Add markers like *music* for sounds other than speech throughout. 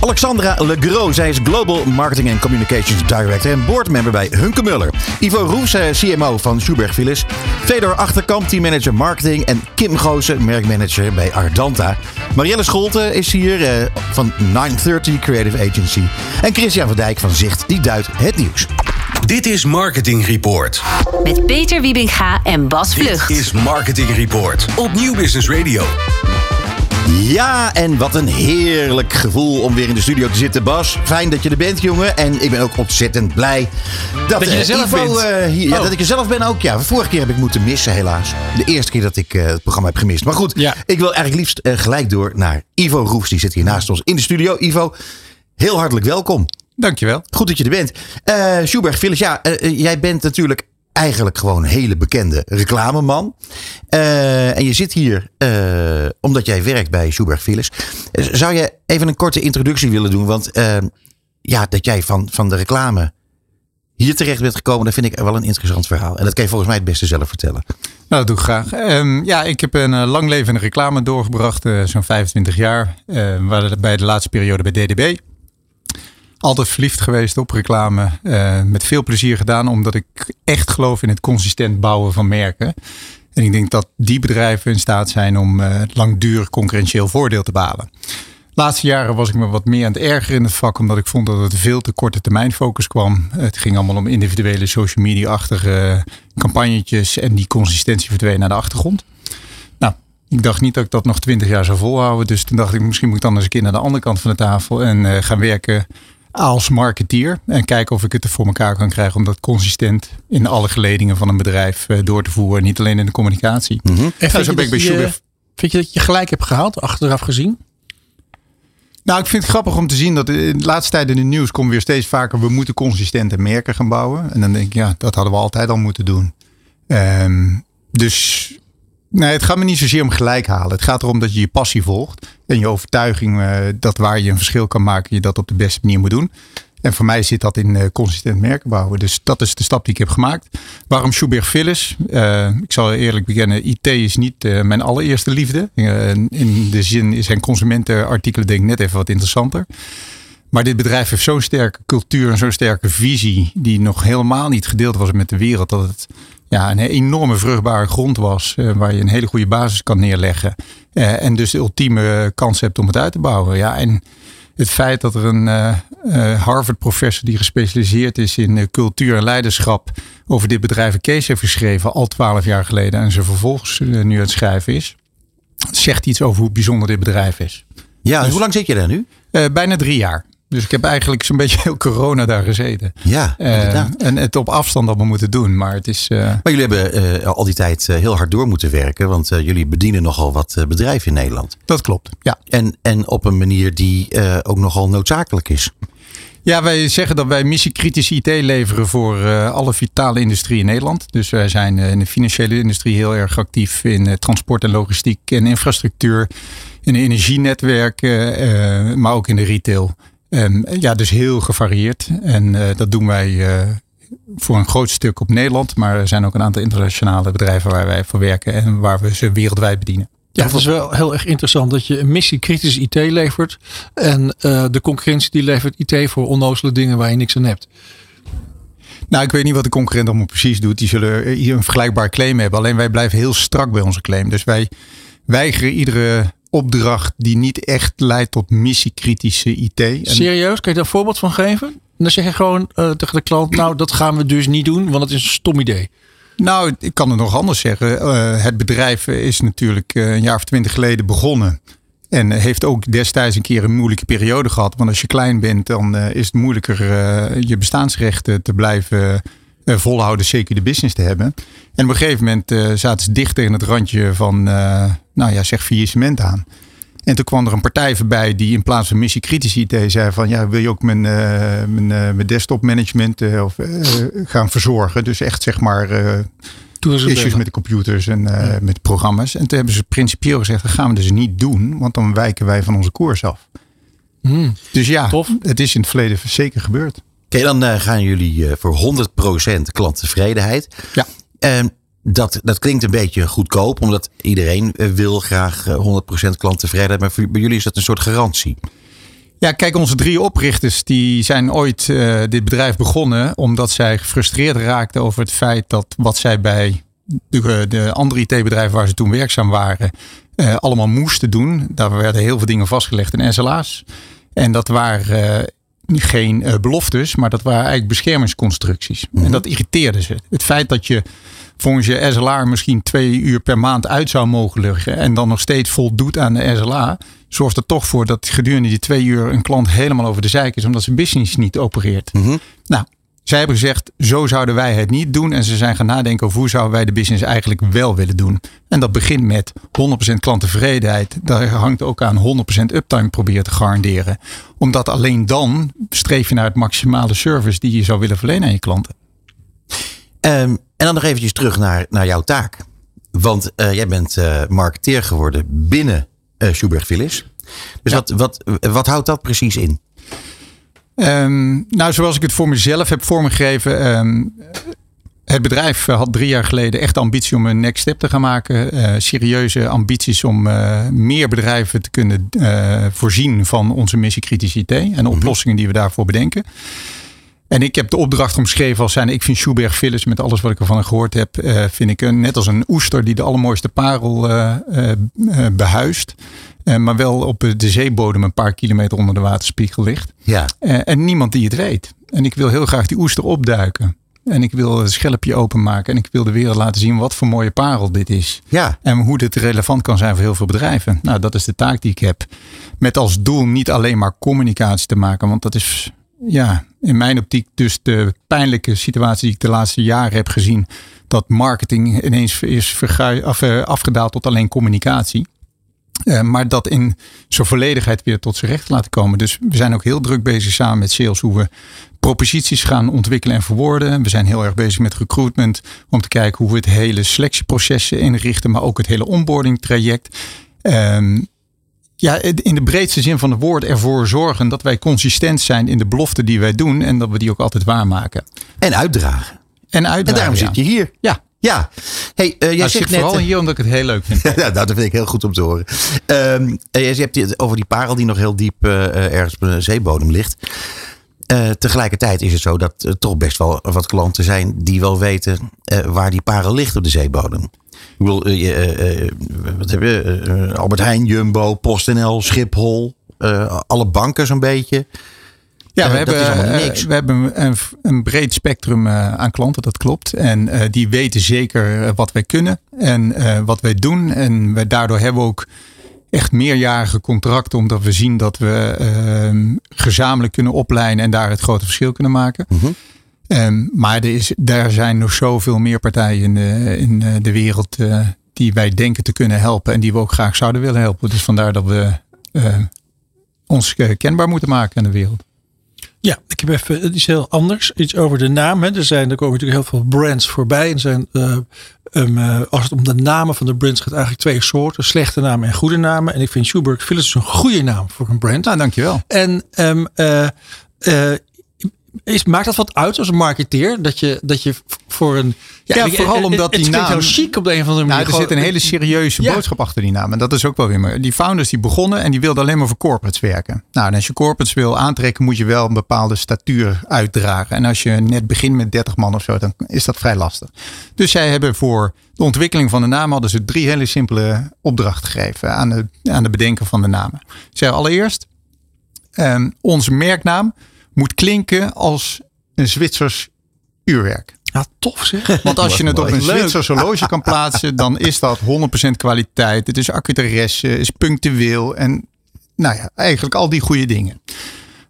Alexandra Legros, zij is Global Marketing and Communications Director en boardmember bij Hunkemuller. Ivo Roes, CMO van Schubert Philips. Fedor Achterkamp, teammanager marketing. En Kim Goosen, merkmanager bij Ardanta. Marielle Scholte is hier eh, van 930 Creative Agency. En Christian van Dijk van Zicht, die duidt het nieuws. Dit is Marketing Report. Met Peter Wiebinga en Bas Vlucht. Dit is Marketing Report op Nieuw Business Radio. Ja, en wat een heerlijk gevoel om weer in de studio te zitten, Bas. Fijn dat je er bent, jongen. En ik ben ook ontzettend blij dat, Dat je er eh, zelf Ivo, bent. eh, hier, ja, Oh. dat ik er zelf ben ook. Ja, vorige keer heb ik moeten missen, helaas. De eerste keer dat ik eh, het programma heb gemist. Maar goed, Ja. ik wil eigenlijk liefst gelijk door naar Ivo Roefs. Die zit hier naast ons in de studio. Ivo, heel hartelijk welkom. Dankjewel. Goed dat je er bent. Schubert Philips, ja, jij bent natuurlijk eigenlijk gewoon een hele bekende reclameman. Eh, en je zit hier eh, omdat jij werkt bij Schubert Philips. Eh, Zou je even een korte introductie willen doen? Want ja, dat jij van, van de reclame hier terecht bent gekomen, dat vind ik wel een interessant verhaal. En dat kan je volgens mij het beste zelf vertellen. Nou, dat doe ik graag. Ehm, ja, ik heb een eh, lang leven in de reclame doorgebracht, zo'n 25 jaar. Eh, waar- bij de laatste periode bij DDB. Altijd verliefd geweest op reclame. eh, met veel plezier gedaan, omdat ik echt geloof in het consistent bouwen van merken. En ik denk dat die bedrijven in staat zijn om eh, langdurig concurrentieel voordeel te behalen. De laatste jaren was ik me wat meer aan het ergeren in het vak, omdat ik vond dat het veel te korte termijn focus kwam. Het ging allemaal om individuele social media-achtige campagnetjes en die consistentie verdween naar de achtergrond. Nou, ik dacht niet dat ik dat nog twintig jaar zou volhouden, dus toen dacht ik misschien moet ik dan eens een keer naar de andere kant van de tafel en eh, gaan werken als marketeer en kijken of ik het er voor elkaar kan krijgen om dat consistent in alle geledingen van een bedrijf eh, door te voeren, niet alleen in de communicatie. En zo ben ik bij dat je, Schubert. vind je dat je gelijk hebt gehaald, achteraf gezien? Nou, ik vind het grappig om te zien dat in de laatste tijd in het nieuws komt weer steeds vaker. We moeten consistente merken gaan bouwen. En dan denk ik, ja, dat hadden we altijd al moeten doen. Ehm, dus nee, het gaat me niet zozeer om gelijk halen. Het gaat erom dat je je passie volgt. En je overtuiging eh, dat waar je een verschil kan maken, je dat op de beste manier moet doen. En voor mij zit dat in eh, consistent merken bouwen. Dus dat is de stap die ik heb gemaakt. Waarom Schubert Philips? Eh, ik zal eerlijk bekennen, IT is niet mijn allereerste liefde. In de zin zijn consumentenartikelen denk ik net even wat interessanter. Maar dit bedrijf heeft zo'n sterke cultuur en zo'n sterke visie. Die nog helemaal niet gedeeld was met de wereld. Dat het ja, een enorme vruchtbare grond was. eh, waar je een hele goede basis kan neerleggen. Eh, en dus de ultieme kans hebt om het uit te bouwen. Ja, en het feit dat er een eh, eh, Harvard-professor die gespecialiseerd is in eh, cultuur en leiderschap over dit bedrijf een case heeft geschreven al twaalf jaar geleden en ze vervolgens eh, nu aan het schrijven is, zegt iets over hoe bijzonder dit bedrijf is. Ja, hoe lang zit je daar nu? Eh, bijna drie jaar. Dus ik heb eigenlijk zo'n beetje heel corona daar gezeten. Ja, Eh, en het op afstand allemaal moeten doen. Maar het is. eh, Maar jullie hebben eh, al die tijd heel hard door moeten werken. Want jullie bedienen nogal wat bedrijven in Nederland. dat klopt. Ja. En, en op een manier die ook nogal noodzakelijk is. Ja, wij zeggen dat wij missiekritische IT leveren voor alle vitale industrie in Nederland. Dus wij zijn in de financiële industrie heel erg actief in transport en logistiek en infrastructuur. In de energienetwerken, maar ook in de retail. En, eh, ja, dus heel gevarieerd. En eh, dat doen wij eh, voor een groot stuk op Nederland. Maar er zijn ook een aantal internationale bedrijven waar wij voor werken en waar we ze wereldwijd bedienen. Ja, het is wel heel erg interessant dat je een missiekritische IT levert. En de concurrentie die levert IT voor onnozele dingen waar je niks aan hebt. Nou, ik weet niet wat de concurrent allemaal precies doet. Die zullen hier een vergelijkbaar claim hebben. Alleen wij blijven heel strak bij onze claim. Dus wij weigeren iedere opdracht die niet echt leidt tot missiekritische IT. En- Serieus, kan je daar een voorbeeld van geven? En dan zeg je gewoon eh, tegen de klant, nou dat gaan we dus niet doen, want het is een stom idee. Nou, ik kan het nog anders zeggen. Eh, het bedrijf is natuurlijk eh, een jaar of twintig geleden begonnen. En heeft ook destijds een keer een moeilijke periode gehad. Want als je klein bent, dan is het moeilijker je bestaansrechten te blijven eh, volhouden. Zeker de business te hebben. En op een gegeven moment eh, zaten ze dicht tegen het randje van, eh, nou ja, zeg faillissement aan. En toen kwam er een partij voorbij die in plaats van missiekritisch IT zei van ja, wil je ook mijn, mijn, mijn desktop management of, gaan verzorgen. Dus echt zeg maar issues met de computers en met programma's. En toen hebben ze principieel gezegd, dat gaan we dus niet doen, want dan wijken wij van onze koers af. Hmm. Dus ja, Tof. het is in het verleden zeker gebeurd. Oké, dan eh, gaan jullie eh, voor 100% klanttevredenheid. Ja. Ehm, dat, dat klinkt een beetje goedkoop, omdat iedereen eh, wil graag eh, 100% klanttevredenheid. Maar voor, bij jullie is dat een soort garantie. Ja, kijk, onze drie oprichters die zijn ooit dit bedrijf begonnen omdat zij gefrustreerd raakten over het feit dat wat zij bij de, de andere IT-bedrijven waar ze toen werkzaam waren, allemaal moesten doen. Daar werden heel veel dingen vastgelegd in SLA's. En dat waren geen eh, beloftes, maar dat waren eigenlijk beschermingsconstructies. En dat irriteerde ze. Het feit dat je volgens je SLA misschien twee uur per maand uit zou mogen liggen en dan nog steeds voldoet aan de SLA, zorgt er toch voor dat gedurende die twee uur een klant helemaal over de zeik is omdat zijn business niet opereert. Nou, zij hebben gezegd, zo zouden wij het niet doen. En ze zijn gaan nadenken over hoe zouden wij de business eigenlijk wel willen doen. En dat begint met 100% klanttevredenheid. Daar hangt ook aan 100% uptime proberen te garanderen. Omdat alleen dan streef je naar het maximale service die je zou willen verlenen aan je klanten. Ehm, en dan nog eventjes terug naar, naar jouw taak. Want eh, jij bent eh, marketeer geworden binnen eh Schubert Philips. Dus wat, wat, wat houdt dat precies in? Ehm, nou, zoals ik het voor mezelf heb vormgegeven. ehm, het bedrijf eh, had drie jaar geleden echt de ambitie om een next step te gaan maken. Eh, serieuze ambities om eh, meer bedrijven te kunnen voorzien van onze missiekritische IT en de oplossingen die we daarvoor bedenken. En ik heb de opdracht omschreven als zijn. Ik vind Schubert Philips, met alles wat ik ervan gehoord heb, vind ik een, net als een oester die de allermooiste parel eh, eh, eh, behuist. Eh, maar wel op de zeebodem een paar kilometer onder de waterspiegel ligt. Ja. Eh, en niemand die het weet. En ik wil heel graag die oester opduiken. En ik wil het schelpje openmaken. En ik wil de wereld laten zien wat voor mooie parel dit is. Ja. En hoe dit relevant kan zijn voor heel veel bedrijven. Nou, dat is de taak die ik heb. Met als doel niet alleen maar communicatie te maken. Want dat is ja, in mijn optiek dus de pijnlijke situatie die ik de laatste jaren heb gezien. Dat marketing ineens is eh, afgedaald tot alleen communicatie. Eh, maar dat in zijn volledigheid weer tot zijn recht laten komen. Dus we zijn ook heel druk bezig samen met sales hoe we proposities gaan ontwikkelen en verwoorden. We zijn heel erg bezig met recruitment om te kijken hoe we het hele selectieproces inrichten, maar ook het hele onboarding traject. Ehm, ja, in de breedste zin van het woord ervoor zorgen dat wij consistent zijn in de beloften die wij doen en dat we die ook altijd waarmaken. En uitdragen. En En uitdragen. daarom ja. zit je hier. Ja, Ja. Hey, eh, jij nou, zit net... vooral eh, hier omdat ik het heel leuk vind. *laughs* Ja, nou, dat vind ik heel goed om te horen. Ehm, eh, je hebt het over die parel die nog heel diep eh, ergens op een zeebodem ligt. Tegelijkertijd is het zo dat er toch best wel wat klanten zijn die wel weten waar die parel ligt op de zeebodem. Ik bedoel, wat heb je? Albert Heijn, Jumbo, PostNL, Schiphol, alle banken zo'n beetje. Ja, Eh, we dat hebben, eh, niks. we hebben een, een breed spectrum eh, aan klanten, dat klopt. En eh, die weten zeker eh, wat wij kunnen en eh, wat wij doen. En we, daardoor hebben we ook echt meerjarige contracten, omdat we zien dat we ehm, gezamenlijk kunnen opleiden en daar het grote verschil kunnen maken. Ehm, maar er, is, daar zijn nog zoveel meer partijen in de, in eh, de wereld eh, die wij denken te kunnen helpen en die we ook graag zouden willen helpen. Dus vandaar dat we eh, ons eh, kenbaar moeten maken in de wereld. Ja, ik heb even het is heel anders. Iets over de naam. Hè. Er, zijn, er komen natuurlijk heel veel brands voorbij. En zijn, eh, um, eh, als het om de namen van de brands gaat, eigenlijk twee soorten: slechte namen en goede namen. En ik vind Schubert Philips een goede naam voor een brand. Nou, dankjewel. En ehm, eh, eh, is, maakt dat wat uit als een marketeer? Dat je, dat je voor een. Ja, vooral het- omdat het, die het klinkt naam- heel chic op de een of andere Nou, manier. er zit een hele serieuze Ja. boodschap achter die naam. En dat is ook wel weer mooi. Die founders die begonnen en die wilden alleen maar voor corporates werken. Nou, en als je corporates wil aantrekken, moet je wel een bepaalde statuur uitdragen. En als je net begint met 30 man of zo, dan is dat vrij lastig. Dus zij hebben voor de ontwikkeling van de naam hadden ze drie hele simpele opdrachten gegeven aan de, aan de bedenken van de namen. Zeggen allereerst, ehm, onze merknaam moet klinken als een Zwitsers uurwerk. Ja, tof zeg. *laughs* Want als je het op een. Zwitsers horloge kan plaatsen, dan is dat 100% kwaliteit. Het is accutaresse, is punctueel en nou ja, eigenlijk al die goede dingen.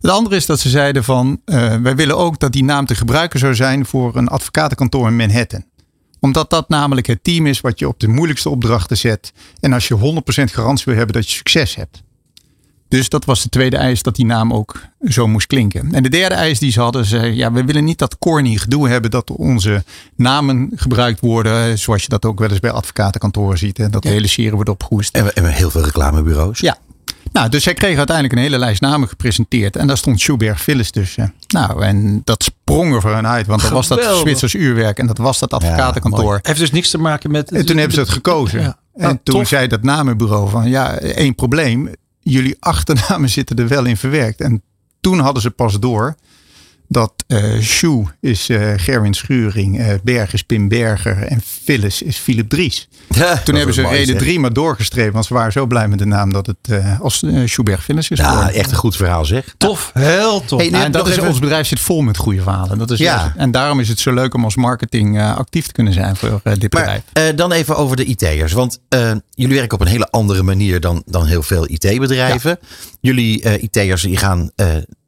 Het andere is dat ze zeiden van, eh, wij willen ook dat die naam te gebruiken zou zijn voor een advocatenkantoor in Manhattan. Omdat dat namelijk het team is wat je op de moeilijkste opdrachten zet. En als je 100% garantie wil hebben dat je succes hebt. Dus dat was de tweede eis dat die naam ook zo moest klinken. En de derde eis die ze hadden, zei ja, we willen niet dat corny gedoe hebben dat onze namen gebruikt worden, zoals je dat ook wel eens bij advocatenkantoren ziet. Hè, dat de hele serie wordt opgehoest. En we hebben heel veel reclamebureaus. Ja. Nou, dus zij kregen uiteindelijk een hele lijst namen gepresenteerd. En daar stond Schubert Phyllis tussen. Nou, en dat sprong er voor hen uit. Want dat was dat. Zwitsers uurwerk. En dat was dat advocatenkantoor. Heeft dus niks te maken met. En toen hebben ze het gekozen. Ja. En Ja, toen tof. zei dat namenbureau van ja, één probleem. Jullie achternamen zitten er wel in verwerkt. En toen hadden ze pas door dat eh Sjoe is eh, Gerwin Schuring, eh Berg is Pim Berger en Phyllis is Philip Dries. *laughs* Toen hebben ze reden drie maar doorgestreven. Want ze waren zo blij met de naam dat het eh, als uh, Sjoeberg Phyllis is Ja, geworden. echt een goed verhaal zeg. Tof, heel tof. Hey, Ja, en dat is, even- ons bedrijf zit vol met goede verhalen. Dat is Ja. En daarom is het zo leuk om als marketing eh, actief te kunnen zijn voor dit Maar bedrijf. eh, dan even over de IT'ers. Want eh, jullie werken op een hele andere manier dan, dan heel veel IT-bedrijven. Jullie eh, IT'ers die gaan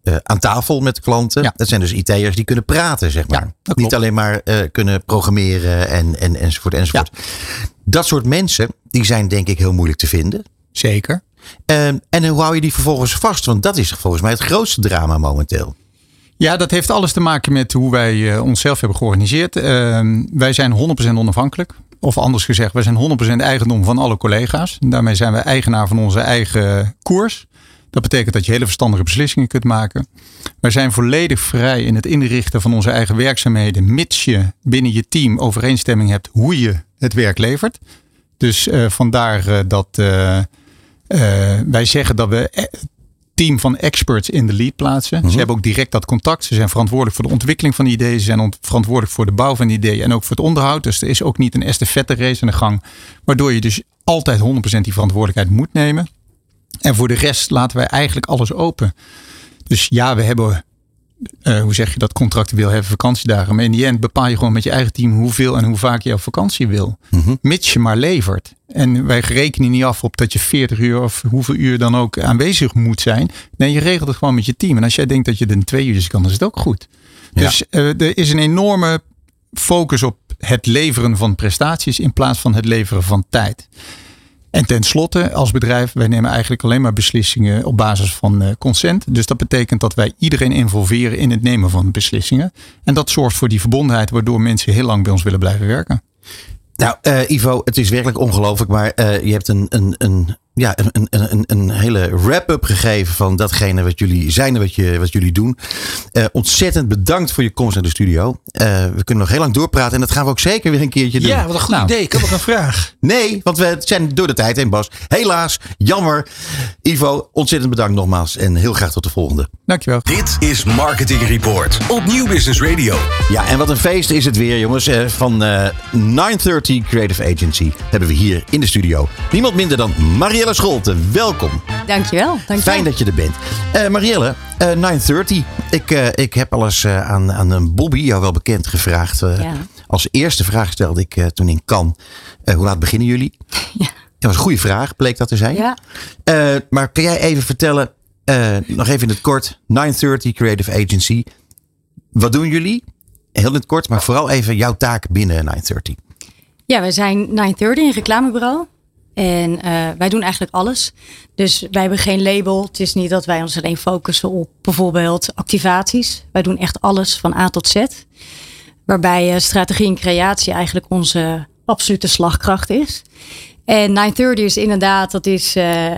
eh, aan tafel met klanten. Ja. Dat zijn dus IT'ers die kunnen praten, zeg maar. Ja. Niet alleen maar eh, kunnen programmeren en, en, enzovoort enzovoort. Dat soort mensen, die zijn denk ik heel moeilijk te vinden. Zeker. Eh, en hoe hou je die vervolgens vast? Want dat is volgens mij het grootste drama momenteel. Ja, dat heeft alles te maken met hoe wij eh, onszelf hebben georganiseerd. Ehm, wij zijn 100% onafhankelijk. Of anders gezegd, wij zijn 100% eigendom van alle collega's. Daarmee zijn we eigenaar van onze eigen koers. Dat betekent dat je hele verstandige beslissingen kunt maken. Wij zijn volledig vrij in het inrichten van onze eigen werkzaamheden, mits je binnen je team overeenstemming hebt hoe je het werk levert. Dus eh, vandaar eh, dat eh, wij zeggen dat we team van experts in de lead plaatsen. Ze hebben ook direct dat contact. Ze zijn verantwoordelijk voor de ontwikkeling van de ideeën. Ze zijn verantwoordelijk voor de bouw van de ideeën en ook voor het onderhoud. Dus er is ook niet een estafette race aan de gang. Waardoor je dus altijd 100% die verantwoordelijkheid moet nemen. En voor de rest laten wij eigenlijk alles open. Dus ja, we hebben, eh, hoe zeg je dat, contractueel hebben vakantiedagen. Maar in die end bepaal je gewoon met je eigen team hoeveel en hoe vaak je op vakantie wil. Mits je maar levert. En wij rekenen niet af op dat je 40 uur of hoeveel uur dan ook aanwezig moet zijn. Nee, je regelt het gewoon met je team. En als jij denkt dat je er in twee uur kan, dan is het ook goed. Dus eh, er is een enorme focus op het leveren van prestaties in plaats van het leveren van tijd. En tenslotte, als bedrijf, wij nemen eigenlijk alleen maar beslissingen op basis van eh, consent. Dus dat betekent dat wij iedereen involveren in het nemen van beslissingen. En dat zorgt voor die verbondenheid, waardoor mensen heel lang bij ons willen blijven werken. Nou, eh, Ivo, het is werkelijk ongelooflijk. Maar eh, je hebt een, een, een, ja, een, een, een, een hele wrap-up gegeven van datgene wat jullie zijn en wat, je, wat jullie doen. Eh, ontzettend bedankt voor je komst naar de studio. Eh, we kunnen nog heel lang doorpraten en dat gaan we ook zeker weer een keertje doen. Ja, wat een goed Nou. idee. Ik heb nog een vraag. *laughs* Nee, want we zijn door de tijd heen, Bas. Helaas, jammer. Ivo, ontzettend bedankt nogmaals en heel graag tot de volgende. Dankjewel. Dit is Marketing Report op Nieuw Business Radio. Ja, en wat een feest is het weer, jongens. Eh, Van eh 930 Creative Agency hebben we hier in de studio. Niemand minder dan Marielle Scholten. Welkom. Dankjewel. dankjewel. Fijn dat je er bent. Eh, Marielle, eh 930. Ik, eh, ik heb al eens eh, aan, aan een Bobby, jou wel bekend, gevraagd. Ja. Als eerste vraag stelde ik toen in eh, hoe laat beginnen jullie? *laughs* Ja. Dat was een goede vraag, bleek dat te zijn. Ja. Maar kan jij even vertellen, nog even in het kort, 930 Creative Agency. Wat doen jullie? Heel in het kort, maar vooral even jouw taak binnen 930. ja, wij zijn 930, een reclamebureau. En eh, wij doen eigenlijk alles. Dus wij hebben geen label. Het is niet dat wij ons alleen focussen op bijvoorbeeld activaties. Wij doen echt alles van A tot Z. Waarbij eh, strategie en creatie eigenlijk onze absolute slagkracht is. En 930 is inderdaad, dat is eh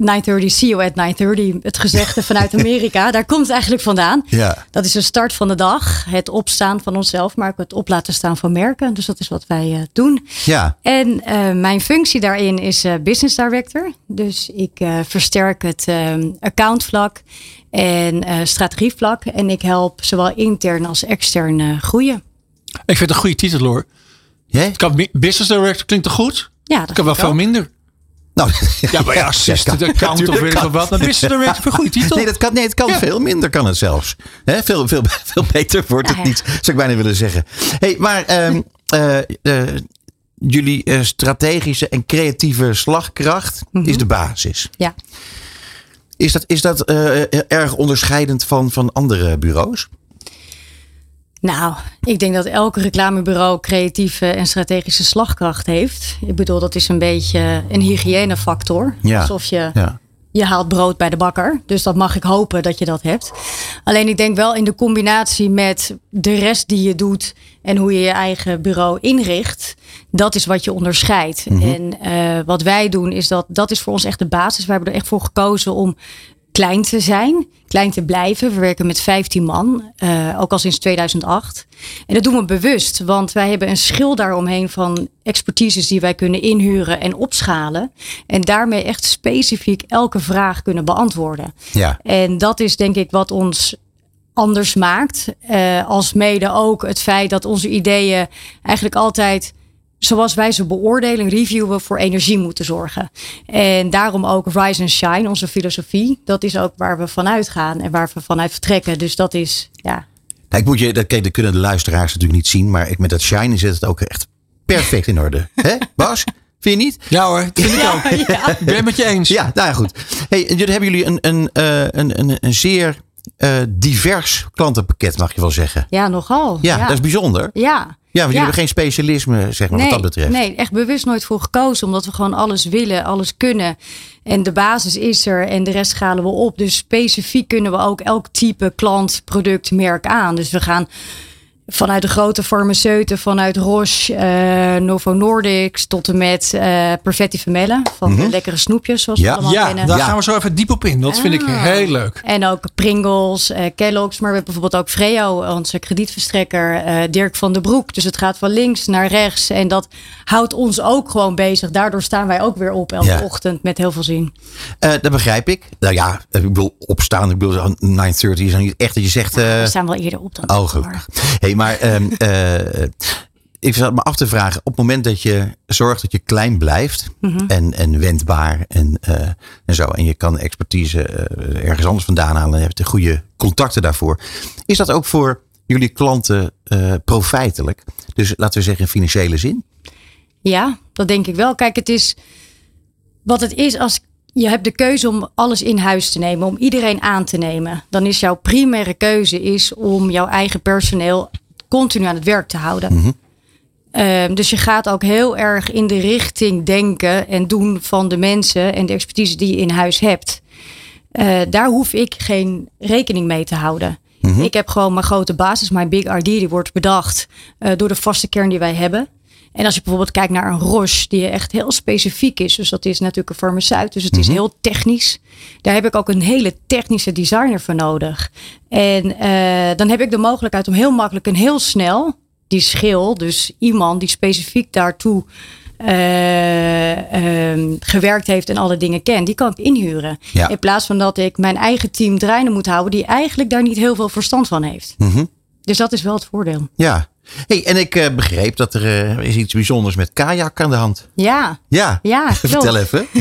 930 see you at 930. Het gezegde vanuit Amerika. Daar komt het eigenlijk vandaan. Ja. Dat is de start van de dag. Het opstaan van onszelf, maar ook het op laten staan van merken. Dus dat is wat wij eh, doen. Ja, En eh, mijn functie daarin is eh, business director. Dus ik eh, versterk het accountvlak en eh, strategievlak. En ik help zowel intern als extern eh, groeien. Ik vind het een goede titel hoor. Jij? Kan, business director klinkt toch goed? Ja, Het kan wel veel minder. Nou, *laughs* Ja, maar ja, assistant account of weet ik wat. Maar business director vind ik een goede titel. Nee, dat kan, nee, het kan Ja. veel minder kan het zelfs. Hè, veel, veel, veel beter wordt het Ja, ja. niet, zou ik bijna willen zeggen. Hey, maar ehm, eh, eh, jullie eh, strategische en creatieve slagkracht is de basis. Ja. Is dat, is dat eh, erg onderscheidend van, van andere bureaus? Nou, ik denk dat elk reclamebureau creatieve en strategische slagkracht heeft. Ik bedoel, dat is een beetje een hygiënefactor. Ja. Alsof je Ja. je haalt brood bij de bakker. Dus dat mag ik hopen dat je dat hebt. Alleen ik denk wel in de combinatie met de rest die je doet en hoe je je eigen bureau inricht. Dat is wat je onderscheidt. En eh, wat wij doen is dat, dat is voor ons echt de basis. We hebben er echt voor gekozen om klein te zijn, klein te blijven. We werken met 15 man, eh, ook al sinds 2008. En dat doen we bewust, want wij hebben een schil daaromheen van expertises die wij kunnen inhuren en opschalen. En daarmee echt specifiek elke vraag kunnen beantwoorden. Ja. En dat is denk ik wat ons anders maakt. Eh, als mede ook het feit dat onze ideeën eigenlijk altijd zoals wij ze beoordelen, reviewen, voor energie moeten zorgen. En daarom ook Rise and Shine, onze filosofie. Dat is ook waar we vanuit gaan en waar we vanuit vertrekken. Dus dat is, ja, Nou, ik moet je, dat, kijk, dat kunnen de luisteraars natuurlijk niet zien, maar ik, met dat shine zit het ook echt perfect in orde. *laughs* Hè, Bas? Vind je niet? Ja hoor, dat vind ik ook. *laughs* Ik ben het met je eens. Ja, nou ja, goed. Hey, hebben jullie een, een, eh, een, een, een zeer eh, divers klantenpakket, mag je wel zeggen. ja nogal. Ja, dat is bijzonder. Ja. Ja, want jullie hebben geen specialisme, zeg maar, nee, wat dat betreft. Nee, echt bewust nooit voor gekozen. Omdat we gewoon alles willen, alles kunnen. En de basis is er en de rest schalen we op. Dus specifiek kunnen we ook elk type klant, product, merk aan. Dus we gaan vanuit de grote farmaceuten, vanuit Roche, eh, Novo Nordics... tot en met eh Perfetti Vermellen. Van de lekkere snoepjes, zoals Mhm. Ja. we allemaal Ja, kennen. daar Ja. gaan we zo even diep op in. Dat vind ik Ah. heel leuk. En ook Pringles, eh, Kellogg's, maar we hebben bijvoorbeeld ook Freo, onze kredietverstrekker, eh, Dirk van den Broek. Dus het gaat van links naar rechts en dat houdt ons ook gewoon bezig. Daardoor staan wij ook weer op elke Ja. ochtend met heel veel zin. Eh, dat begrijp ik. Nou ja, ik bedoel, opstaan, ik bedoel, 9.30 is dan niet echt dat je zegt... eh, we staan wel eerder op dan Oh, gelukkig. Hey, maar ehm, eh, ik zat me af te vragen, op het moment dat je zorgt dat je klein blijft Mhm. en, en wendbaar en, eh, en zo, en je kan expertise eh, ergens anders vandaan halen en je hebt de goede contacten daarvoor, is dat ook voor jullie klanten profijtelijk? Dus laten we zeggen in financiële zin? Ja, dat denk ik wel. Kijk, het is wat het is als je hebt de keuze om alles in huis te nemen, om iedereen aan te nemen. Dan is jouw primaire keuze is om jouw eigen personeel continu aan het werk te houden. Ehm, dus je gaat ook heel erg in de richting denken en doen van de mensen en de expertise die je in huis hebt. Eh, daar hoef ik geen rekening mee te houden. Ik heb gewoon mijn grote basis, mijn big RD, die wordt bedacht eh, door de vaste kern die wij hebben. En als je bijvoorbeeld kijkt naar een Roche, die echt heel specifiek is. Dus dat is natuurlijk een farmaceut, dus het is heel technisch. Daar heb ik ook een hele technische designer voor nodig. En eh, dan heb ik de mogelijkheid om heel makkelijk en heel snel die schil, dus iemand die specifiek daartoe eh, ehm, gewerkt heeft en alle dingen kent, die kan ik inhuren. Ja. In plaats van dat ik mijn eigen team draaiende moet houden, die eigenlijk daar niet heel veel verstand van heeft. Dus dat is wel het voordeel. Ja. Hey, en ik eh, begreep dat er eh, is iets bijzonders met kajak aan de hand. Ja, Ja, ja *laughs* vertel even. *laughs*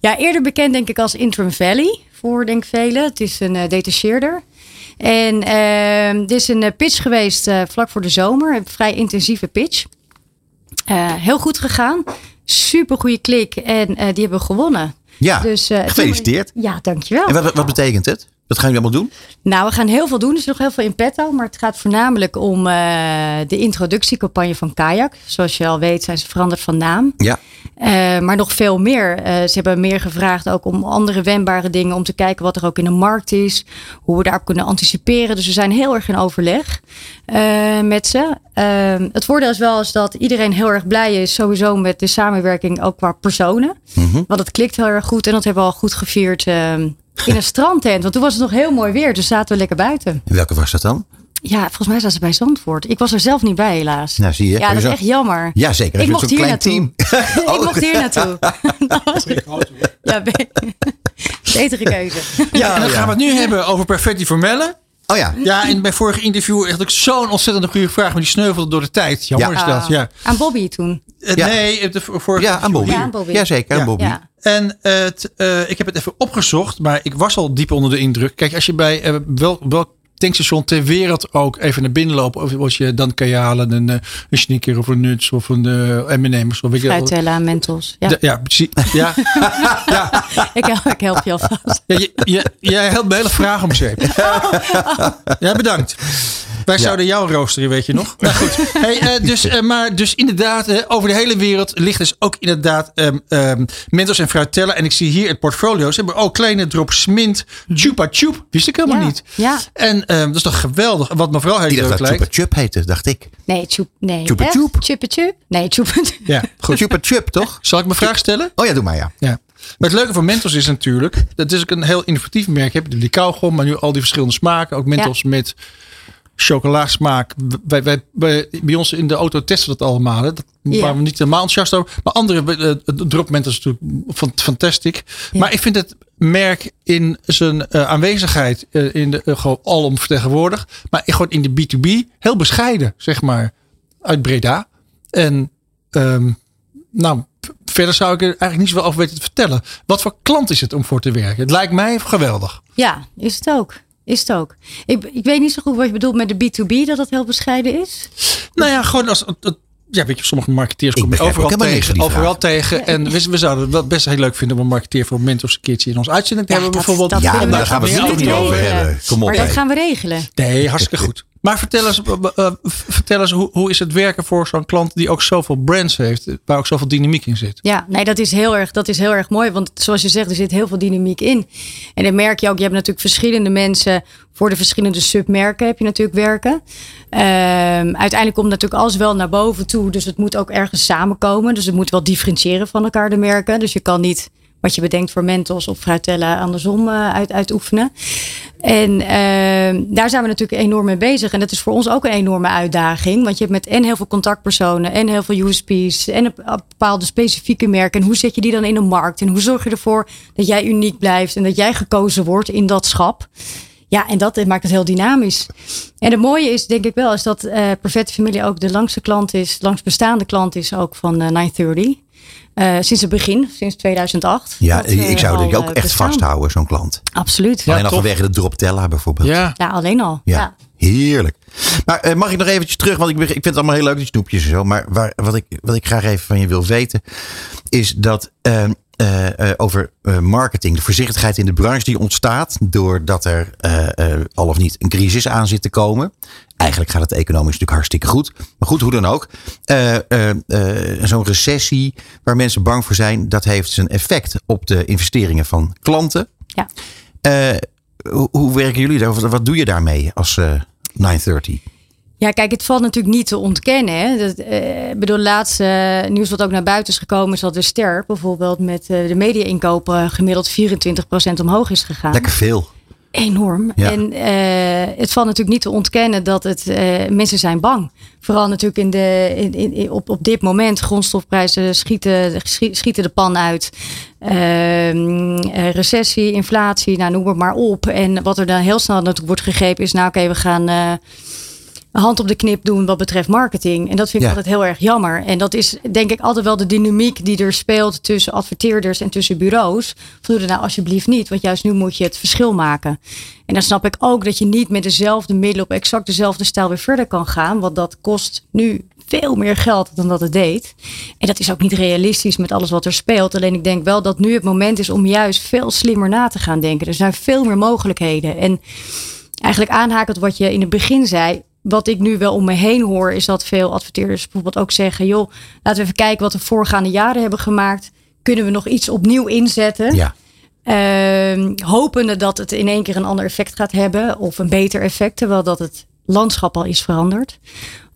Ja, eerder bekend denk ik als Interim Valley voor denk velen. Het is een eh, detacheerder. En ehm dit is een pitch geweest vlak voor de zomer. Een vrij intensieve pitch. Heel goed gegaan. Super goede klik. En die hebben we gewonnen. Ja, Dus, gefeliciteerd. Ja, dankjewel. En wat, wat betekent het? Wat gaan jullie allemaal doen? Nou, we gaan heel veel doen. Er is nog heel veel in petto. Maar het gaat voornamelijk om eh, de introductiecampagne van Kayak. Zoals je al weet zijn ze veranderd van naam. Ja. Eh, maar nog veel meer. Eh, ze hebben meer gevraagd ook om andere wendbare dingen. Om te kijken wat er ook in de markt is. Hoe we daarop kunnen anticiperen. Dus we zijn heel erg in overleg met ze. Het voordeel is wel is dat iedereen heel erg blij is. Sowieso met de samenwerking ook qua personen. Want het klikt heel erg goed. En dat hebben we al goed gevierd in een strandtent. Want toen was het nog heel mooi weer. Dus zaten we lekker buiten. En welke was dat dan? Ja, volgens mij zaten ze bij Zandvoort. Ik was er zelf niet bij helaas. Nou, zie je. Ja, dat is echt jammer. Ja, zeker. Ik mocht zo'n hier klein naartoe. team. *laughs* *laughs* Ik mocht hier naartoe. *laughs* Dat was ja, be- betere keuze. Ja, En dan gaan we het nu hebben over Perfetti Formelle. Oh ja. Ja, in mijn vorige interview had ik zo'n ontzettend goede vraag, maar die sneuvelde door de tijd. Jammer Ja. is dat, ja. Aan Bobby toen. Eh, Ja. Nee, de vorige Ja, aan Bobby. Ja, aan Bobby. Jazeker, aan. Bobby. Ja. En het, eh, ik heb het even opgezocht, maar ik was al diep onder de indruk. Kijk, als je bij eh, wel, welk tankstation ter wereld ook even naar binnen loopt, of als je dan kan je halen een, eh, een sneaker of een nuts of een eh M&M's of. Fruitella, mentos. Ja, Ja, ja, precies. Ja, *laughs* ja, ik, help, ik help je alvast. ja, je, je, jij helpt mijn hele vraag om zeep. *laughs* Ja, bedankt. Wij Ja. zouden jou roosteren, weet je nog? *laughs* Nou goed. Hey, eh, dus, *laughs* eh, maar dus inderdaad, eh, over de hele wereld ligt dus ook inderdaad ehm ehm Mentos en Fruitella. En ik zie hier het portfolio. Ze hebben ook kleine drops mint. Chupa Chup. Wist ik helemaal Ja, niet. ja. En ehm, dat is toch geweldig. Wat me vooral heel Ik dacht leuk dat Chupa lijkt. Chup heette, dacht ik. Nee, tjoep. Nee. Chupa? Chup? Chupa Chup? Nee, Chupa Ja, goed. Chupa Chup, toch? *laughs* Zal ik mijn vraag stellen? Oh ja, doe maar ja. Ja. Maar het leuke van Mentos is natuurlijk, dat is ook een heel innovatief merk. Je hebt die kauwgom, maar nu al die verschillende smaken. Ook Mentos met chocoladesmaak. Wij, wij, wij, bij ons in de auto testen we dat allemaal. Hè. Dat waren we niet helemaal enthousiast over. Maar andere uh, drop Mentos is natuurlijk fantastisch. Maar ik vind het merk in zijn eh, aanwezigheid eh, in de, uh, gewoon alom vertegenwoordigd. Maar gewoon in de B2B heel bescheiden, zeg maar. Uit Breda. En ehm, nou, verder zou ik er eigenlijk niet zoveel over weten te vertellen. Wat voor klant is het om voor te werken? Het lijkt mij geweldig. Ja, is het ook. Is het ook. Ik, ik weet niet zo goed wat je bedoelt met de B2B, dat het heel bescheiden is. Nou ja, gewoon als. ja, weet je, sommige marketeers komen overal tegen. Overal tegen. En we, we zouden het best heel leuk vinden om een marketeer voor Mentos een keertje in ons uitzending te Ja, hebben. dat- bijvoorbeeld. dat Ja, daar gaan we het niet over hebben. Kom op. Maar dat gaan we regelen. Nee, hartstikke goed. Maar vertel eens, eh, eh, vertel eens hoe, hoe is het werken voor zo'n klant die ook zoveel brands heeft, waar ook zoveel dynamiek in zit? Ja, nee, dat is, heel erg, dat is heel erg mooi. Want zoals je zegt, er zit heel veel dynamiek in. En dan merk je ook, je hebt natuurlijk verschillende mensen. Voor de verschillende submerken heb je natuurlijk werken. Ehm, uiteindelijk komt natuurlijk alles wel naar boven toe. Dus het moet ook ergens samenkomen. Dus het moet wel differentiëren van elkaar, de merken. Dus je kan niet wat je bedenkt voor Mentos of Fruitella andersom eh, uit, uitoefenen. En ehm, daar zijn we natuurlijk enorm mee bezig. En dat is voor ons ook een enorme uitdaging. Want je hebt met en heel veel contactpersonen en heel veel USP's en een bepaalde specifieke merken. En hoe zet je die dan in de markt? En hoe zorg je ervoor dat jij uniek blijft en dat jij gekozen wordt in dat schap? Ja, en dat maakt het heel dynamisch. En het mooie is, denk ik wel, is dat eh Perfette Familie ook de langste klant is, langst bestaande klant is ook van eh 930. Eh, sinds het begin, sinds 2008. Ja, dat, eh, ik zou die ook eh, echt bestaan. vasthouden, zo'n klant. Absoluut. Ja, Alleen al vanwege de Droptella bijvoorbeeld. Ja. Ja, alleen al. Ja, Ja. heerlijk. Maar eh, mag ik nog eventjes terug, want ik, ik vind het allemaal heel leuk, die snoepjes en zo. Maar waar, wat, ik, wat ik graag even van je wil weten, is dat eh, eh, over eh, marketing, de voorzichtigheid in de branche die ontstaat doordat er al of niet een crisis aan zit te komen. Eigenlijk gaat het economisch natuurlijk hartstikke goed. Maar goed, hoe dan ook. Zo'n recessie waar mensen bang voor zijn, dat heeft zijn effect op de investeringen van klanten. Ja. Hoe, hoe werken jullie daar? Wat, wat doe je daarmee als eh 930? Ja, kijk, het valt natuurlijk niet te ontkennen. Hè. Dat, eh, bedoel, het laatste eh, nieuws wat ook naar buiten is gekomen... is dat de ster bijvoorbeeld met eh, de media-inkopen... gemiddeld 24% omhoog is gegaan. Lekker veel. Enorm. Ja. En het valt natuurlijk niet te ontkennen dat het, mensen zijn bang. Vooral natuurlijk in de, in, op, op dit moment. Grondstofprijzen schieten, schi- schieten de pan uit. Ehm, eh, recessie, inflatie, nou, noem het maar op. En wat er dan heel snel natuurlijk wordt gegrepen is... nou oké, we gaan... hand op de knip doen wat betreft marketing. En dat vind ik Ja. altijd heel erg jammer. En dat is denk ik altijd wel de dynamiek die er speelt tussen adverteerders en tussen bureaus. Van doe dat nou alsjeblieft niet, want juist nu moet je het verschil maken. En dan snap ik ook dat je niet met dezelfde middelen op exact dezelfde stijl weer verder kan gaan. Want dat kost nu veel meer geld dan dat het deed. En dat is ook niet realistisch met alles wat er speelt. Alleen ik denk wel dat nu het moment is om juist veel slimmer na te gaan denken. Er zijn veel meer mogelijkheden. En eigenlijk aanhakend wat je in het begin zei. Wat ik nu wel om me heen hoor, is dat veel adverteerders bijvoorbeeld ook zeggen: joh, laten we even kijken wat we voorgaande jaren hebben gemaakt. Kunnen we nog iets opnieuw inzetten? Ja. Ehm, hopende dat het in één keer een ander effect gaat hebben. Of een beter effect, terwijl dat het landschap al is veranderd.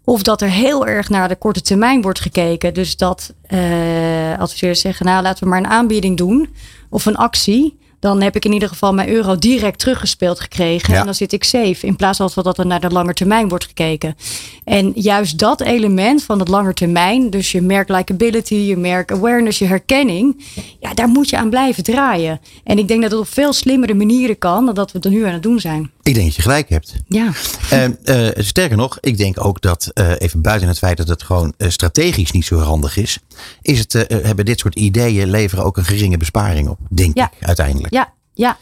Of dat er heel erg naar de korte termijn wordt gekeken. Dus dat eh adverteerders zeggen, nou laten we maar een aanbieding doen. Of een actie. Dan heb ik in ieder geval mijn euro direct teruggespeeld gekregen. Ja. En dan zit ik safe. In plaats van dat er naar de lange termijn wordt gekeken. En juist dat element van het lange termijn. Dus je merk likability, je merk awareness, je herkenning. Ja, daar moet je aan blijven draaien. En ik denk dat het op veel slimmere manieren kan. Dan dat we het nu aan het doen zijn. Ik denk dat je gelijk hebt. Ja. En eh, sterker nog, ik denk ook dat, eh, even buiten het feit dat het gewoon eh, strategisch niet zo handig is, is het, hebben dit soort ideeën leveren ook een geringe besparing op, denk Ja. ik uiteindelijk. Ja, ja.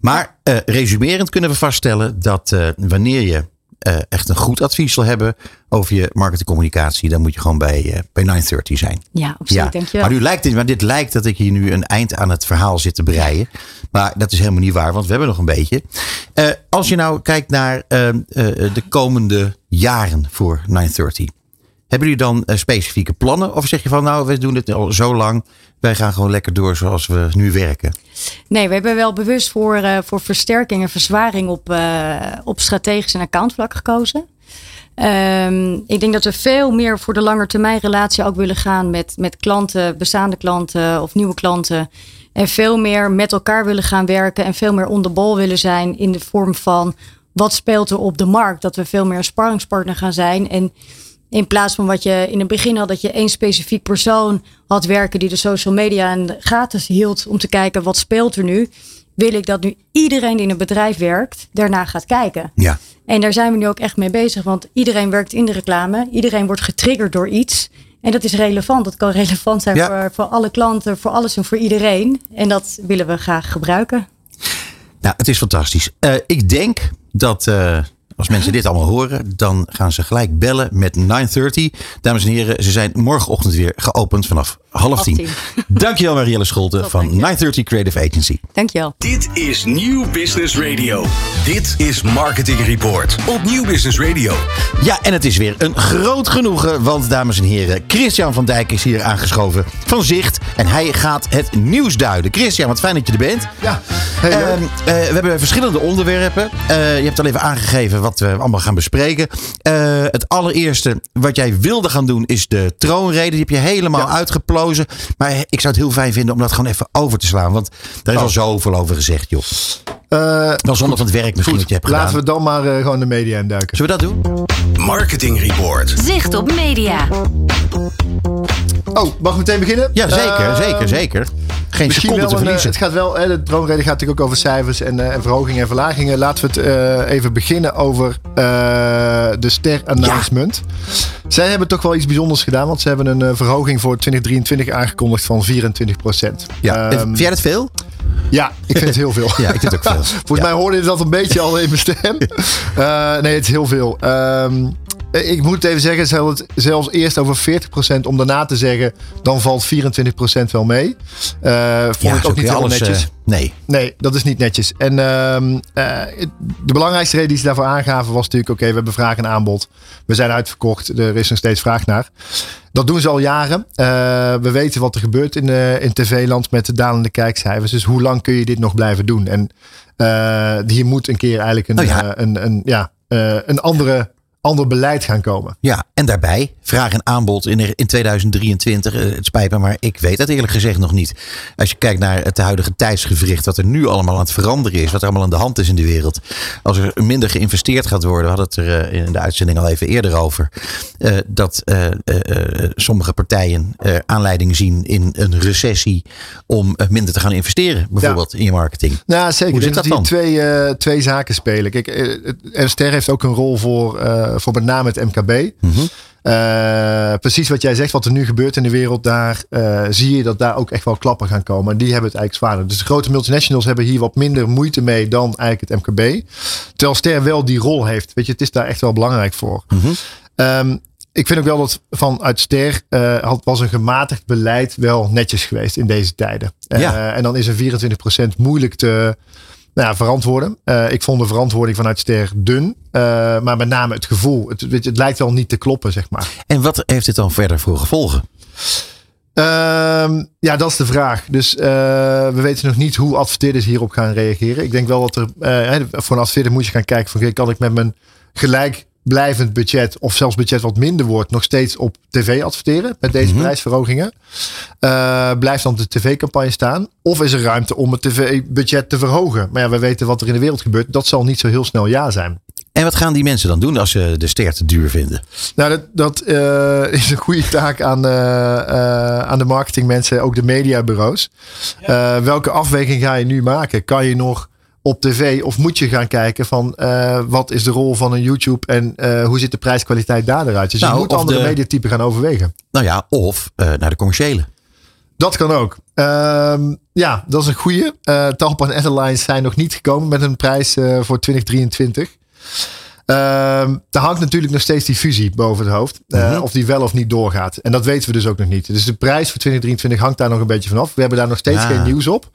Maar resumerend kunnen we vaststellen dat wanneer je eh, echt een goed advies wil hebben over je marketingcommunicatie, dan moet je gewoon bij, eh, bij 930 zijn. Ja, absoluut. Dankjewel. Maar, nu lijkt het, maar dit lijkt dat ik hier nu een eind aan het verhaal zit te breien. Maar dat is helemaal niet waar, want we hebben nog een beetje. Eh, als je nou kijkt naar eh, eh, de komende jaren voor 930. Hebben jullie dan eh, specifieke plannen? Of zeg je van nou, we doen dit al zo lang. Wij gaan gewoon lekker door zoals we nu werken. Nee, we hebben wel bewust voor, eh, voor versterking en verzwaring op, eh, op strategisch en accountvlak gekozen. Ehm, ik denk dat we veel meer voor de langetermijn relatie ook willen gaan met, met klanten, bestaande klanten of nieuwe klanten. En veel meer met elkaar willen gaan werken en veel meer on the ball willen zijn in de vorm van wat speelt er op de markt. Dat we veel meer een sparringspartner gaan zijn. En in plaats van wat je in het begin had, dat je één specifiek persoon had werken die de social media de gaten hield om te kijken wat speelt er nu. Wil ik dat nu iedereen die in een bedrijf werkt, daarna gaat kijken. Ja. En daar zijn we nu ook echt mee bezig, want iedereen werkt in de reclame. Iedereen wordt getriggerd door iets. En dat is relevant. Dat kan *laughs* relevant zijn Ja. voor, voor alle klanten, voor alles en voor iedereen. En dat willen we graag gebruiken. Nou, het is fantastisch. Eh, ik denk dat eh, als mensen dit allemaal horen, dan gaan ze gelijk bellen met 930. Dames en heren, ze zijn morgenochtend weer geopend vanaf half tien. *laughs* Dankjewel Marielle Scholte Top, van dank je. 930 Creative Agency. Dankjewel. Dit is Nieuw Business Radio. Dit is Marketing Report op Nieuw Business Radio. Ja, en het is weer een groot genoegen, want dames en heren, Christian van Dijk is hier aangeschoven van Zicht. En hij gaat het nieuws duiden. Christian, wat fijn dat je er bent. Ja. Ehm, eh, we hebben verschillende onderwerpen. Eh, je hebt al even aangegeven wat we allemaal gaan bespreken. Eh, het allereerste wat jij wilde gaan doen is de troonrede. Die heb je helemaal Maar ik zou het heel fijn vinden om dat gewoon even over te slaan. Want daar is al zoveel over gezegd, joh. Eh, Wel zonder van het werk misschien goed, wat je hebt gedaan. laten we dan maar eh, gewoon de media induiken. Zullen we dat doen? Marketing Report. Zicht op media. Oh, mag ik meteen beginnen? Ja, zeker, Eh, zeker, zeker. Geen Misschien seconde te een, verliezen. het gaat wel, hè, de droomrede gaat natuurlijk ook over cijfers en, eh, en verhogingen en verlagingen. Laten we het eh, even beginnen over eh, de ster announcement. Zij hebben toch wel iets bijzonders gedaan, want ze hebben een eh, verhoging voor 2023 aangekondigd van 24 procent. Ja. vind jij dat veel? Ja, ik vind het heel veel. *laughs* Ja, ik vind het ook *laughs* veel. Volgens Ja. mij hoorde je dat een beetje al in mijn stem. *laughs* Eh, nee, het is heel veel. Ehm, ik moet even zeggen, ze hadden het zelfs eerst over 40% om daarna te zeggen, dan valt 24% wel mee. Eh vond Ja, ik ook niet heel alles, netjes. eh, nee. Nee, dat is niet netjes. En ehm, eh, de belangrijkste reden die ze daarvoor aangaven was natuurlijk: oké, we hebben vraag en aanbod. We zijn uitverkocht. Er is nog steeds vraag naar. Dat doen ze al jaren. Eh, we weten wat er gebeurt in, eh, in tv-land met de dalende kijkcijfers. Dus hoe lang kun je dit nog blijven doen? En eh, hier moet een keer eigenlijk een, ja. eh, een, een, ja, eh, een andere, ander beleid gaan komen. Ja, en daarbij vraag en aanbod in, in 2023. eh, Het spijt me, maar ik weet het eerlijk gezegd nog niet. Als je kijkt naar het huidige tijdsgevricht, wat er nu allemaal aan het veranderen is, wat er allemaal aan de hand is in de wereld. Als er minder geïnvesteerd gaat worden, we hadden het er eh, in de uitzending al even eerder over, eh, dat sommige partijen aanleiding zien in een recessie om minder te gaan investeren, bijvoorbeeld in je marketing. Ja, zeker. Hoe zit denk dat dat hier twee, twee zaken spelen. Kijk, Ster heeft ook een rol voor, voor met name het MKB. Mhm. Eh, precies wat jij zegt, wat er nu gebeurt in de wereld, daar eh, zie je dat daar ook echt wel klappen gaan komen. En die hebben het eigenlijk zwaarder. Dus de grote multinationals hebben hier wat minder moeite mee dan eigenlijk het MKB. Terwijl Ster wel die rol heeft. Weet je, het is daar echt wel belangrijk voor. Ehm, ik vind ook wel dat vanuit Ster eh, had, was een gematigd beleid wel netjes geweest in deze tijden. Eh, Ja. en dan is een 24% moeilijk te nou ja, verantwoorden. Eh, ik vond de verantwoording vanuit Ster dun. Eh, maar met name het gevoel. Het, je, het lijkt wel niet te kloppen, zeg maar. En wat heeft dit dan verder voor gevolgen? Ehm, ja, dat is de vraag. Dus eh, we weten nog niet hoe adverteerders hierop gaan reageren. Ik denk wel dat er voor een adverteerder moet je gaan kijken van kan ik met mijn gelijkblijvend budget of zelfs budget wat minder wordt nog steeds op tv adverteren met deze prijsverhogingen? Eh, blijft dan de tv-campagne staan? Of is er ruimte om het tv-budget te verhogen? Maar ja, we weten wat er in de wereld gebeurt. Dat zal niet zo heel snel ja zijn. En wat gaan die mensen dan doen als ze de ster te duur vinden? Nou, dat, dat eh, *laughs* is een goede taak aan, eh, eh, aan de marketingmensen, ook de mediabureaus. Eh, welke afweging ga je nu maken? Kan je nog op tv of moet je gaan kijken van eh, wat is de rol van een YouTube en eh, hoe ziet de prijskwaliteit daar eruit? Dus Nou, je moet of andere de- mediatypen gaan overwegen. Nou ja, of eh, naar de commerciële. Dat kan ook. Ehm, ja, dat is een goede. Talpa en Airlines zijn nog niet gekomen met een prijs voor 2023. Ehm, daar hangt natuurlijk nog steeds die fusie boven het hoofd. Uh, Of die wel of niet doorgaat. En dat weten we dus ook nog niet. Dus de prijs voor 2023 hangt daar nog een beetje vanaf. We hebben daar nog steeds geen nieuws op.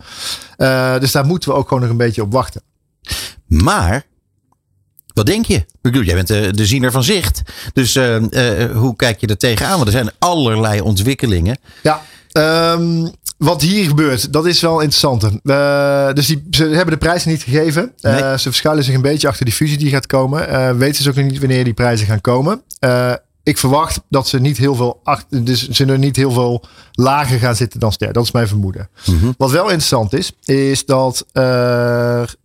Uh, dus daar moeten we ook gewoon nog een beetje op wachten. Maar, wat denk je? Ik bedoel, jij bent de, de ziener van zicht. Dus eh, eh, hoe kijk je er tegenaan? Want er zijn allerlei ontwikkelingen. Ja, ehm, wat hier gebeurt, dat is wel interessant. Uh, dus die, ze hebben de prijzen niet gegeven. Uh, Nee. Ze verschuilen zich een beetje achter die fusie die gaat komen. Uh, weten ze ook nog niet wanneer die prijzen gaan komen. Ik verwacht dat ze niet heel veel achter, dus ze er niet heel veel lager gaan zitten dan ster. Dat is mijn vermoeden. Mhm. Wat wel interessant is, is dat er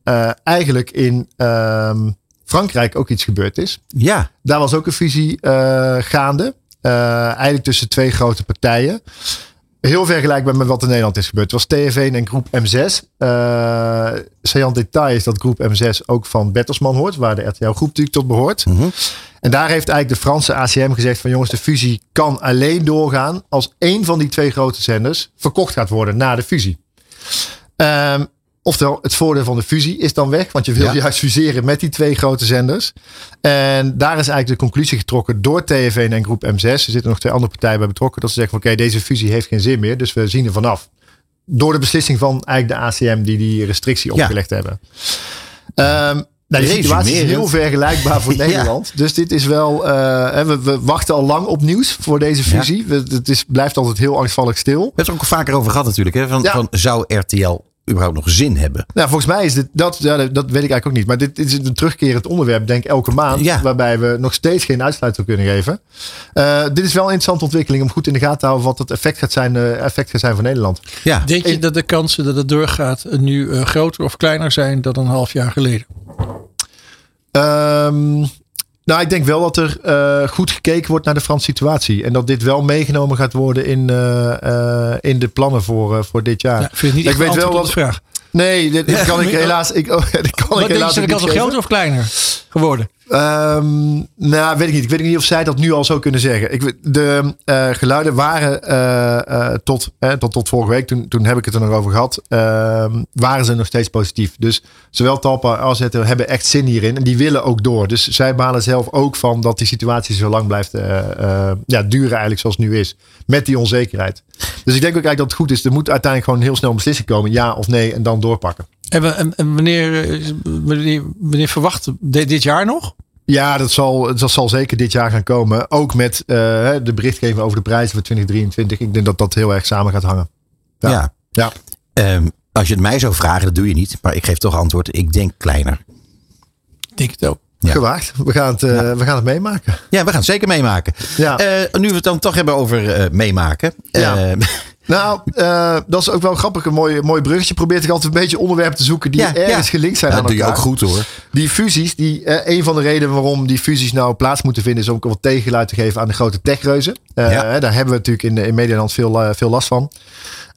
eigenlijk in ehm, Frankrijk ook iets gebeurd is. Ja, Daar was ook een fusie gaande. Eigenlijk tussen twee grote partijen. Heel vergelijkbaar met wat in Nederland is gebeurd. Het was TF1 en groep M6. Uh, Saillant detail is dat groep M6 ook van Bertelsmann hoort. Waar de RTL groep natuurlijk tot behoort. Mhm. En daar heeft eigenlijk de Franse ACM gezegd van jongens de fusie kan alleen doorgaan. Als één van die twee grote zenders verkocht gaat worden na de fusie. Um, Oftewel, het voordeel van de fusie is dan weg. Want je wil Ja. juist fuseren met die twee grote zenders. En daar is eigenlijk de conclusie getrokken door TF1 en groep M6. Er zitten nog twee andere partijen bij betrokken. Dat ze zeggen van oké, deze fusie heeft geen zin meer. Dus we zien er vanaf. Door de beslissing van eigenlijk de ACM die die restrictie Ja. opgelegd hebben. Um, nou, de situatie is heel vergelijkbaar voor *laughs* Ja. Nederland. Dus dit is wel. uh, hè, we, we, wachten al lang op nieuws voor deze fusie. We, het is, blijft altijd heel angstvallig stil. we hebben het er ook vaker over gehad natuurlijk. Hè? Van, Ja. van, zou RTL überhaupt nog zin hebben? Nou, volgens mij is dit, dat, ja, dat weet ik eigenlijk ook niet. Maar dit, dit is een terugkerend onderwerp, denk ik, elke maand. Ja. Waarbij we nog steeds geen uitsluiting kunnen geven. Uh, dit is wel een interessante ontwikkeling om goed in de gaten te houden wat het effect gaat zijn, uh, effect gaat zijn voor Nederland. Ja, Denk je dat de kansen dat het doorgaat nu uh, groter of kleiner zijn dan een half jaar geleden? Um, nou, ik denk wel dat er uh, goed gekeken wordt naar de Franse situatie. En dat dit wel meegenomen gaat worden in, uh, in de plannen voor, voor dit jaar. Ja, ik vind het niet Ik weet wel de vraag. Nee, dit, dit kan ik helaas. Ik, oh, *laughs* dit kan Wat ik denk je, helaas ook de geven. groter of kleiner geworden? Um, nou, weet ik niet. Ik weet niet of zij dat nu al zou kunnen zeggen. Ik, de uh, geluiden waren uh, uh, tot, eh, tot, tot vorige week, toen, toen heb ik het er nog over gehad, um, waren ze nog steeds positief. Dus zowel Talpa als RTL hebben echt zin hierin en die willen ook door. Dus zij balen zelf ook van dat die situatie zo lang blijft ja, duren eigenlijk zoals het nu is. Met die onzekerheid. Dus ik denk ook eigenlijk dat het goed is. Er moet uiteindelijk gewoon heel snel een beslissing komen. Ja of nee en dan doorpakken. En, we- en, en wanneer, eh, wanneer, wanneer verwacht dit jaar nog? Ja, dat zal, dat zal zeker dit jaar gaan komen. Ook met uh, de berichtgeving over de prijzen voor 2023. Ik denk dat dat heel erg samen gaat hangen. ja. Ja. Ja. Ehm, als je het mij zou vragen, dat doe je niet. Maar ik geef toch antwoord. Ik denk kleiner. Ik Denk het ook. Ja. Gewaagd. We gaan het, uh, we gaan het meemaken. Ja, we gaan het zeker meemaken. Ja. Eh, nu we het dan toch hebben over eh, meemaken. Ja. Eh, *laughs* Nou, dat is ook wel grappig. Een mooi, mooi bruggetje. Probeert ik altijd een beetje onderwerpen te zoeken die ergens gelinkt zijn dat aan doe je elkaar. ook goed hoor. Die fusies, die, een van de redenen waarom die fusies nou plaats moeten vinden, is om ook wat tegengeluid te geven aan de grote techreuzen. Daar hebben we natuurlijk in, in Medialand veel, veel last van.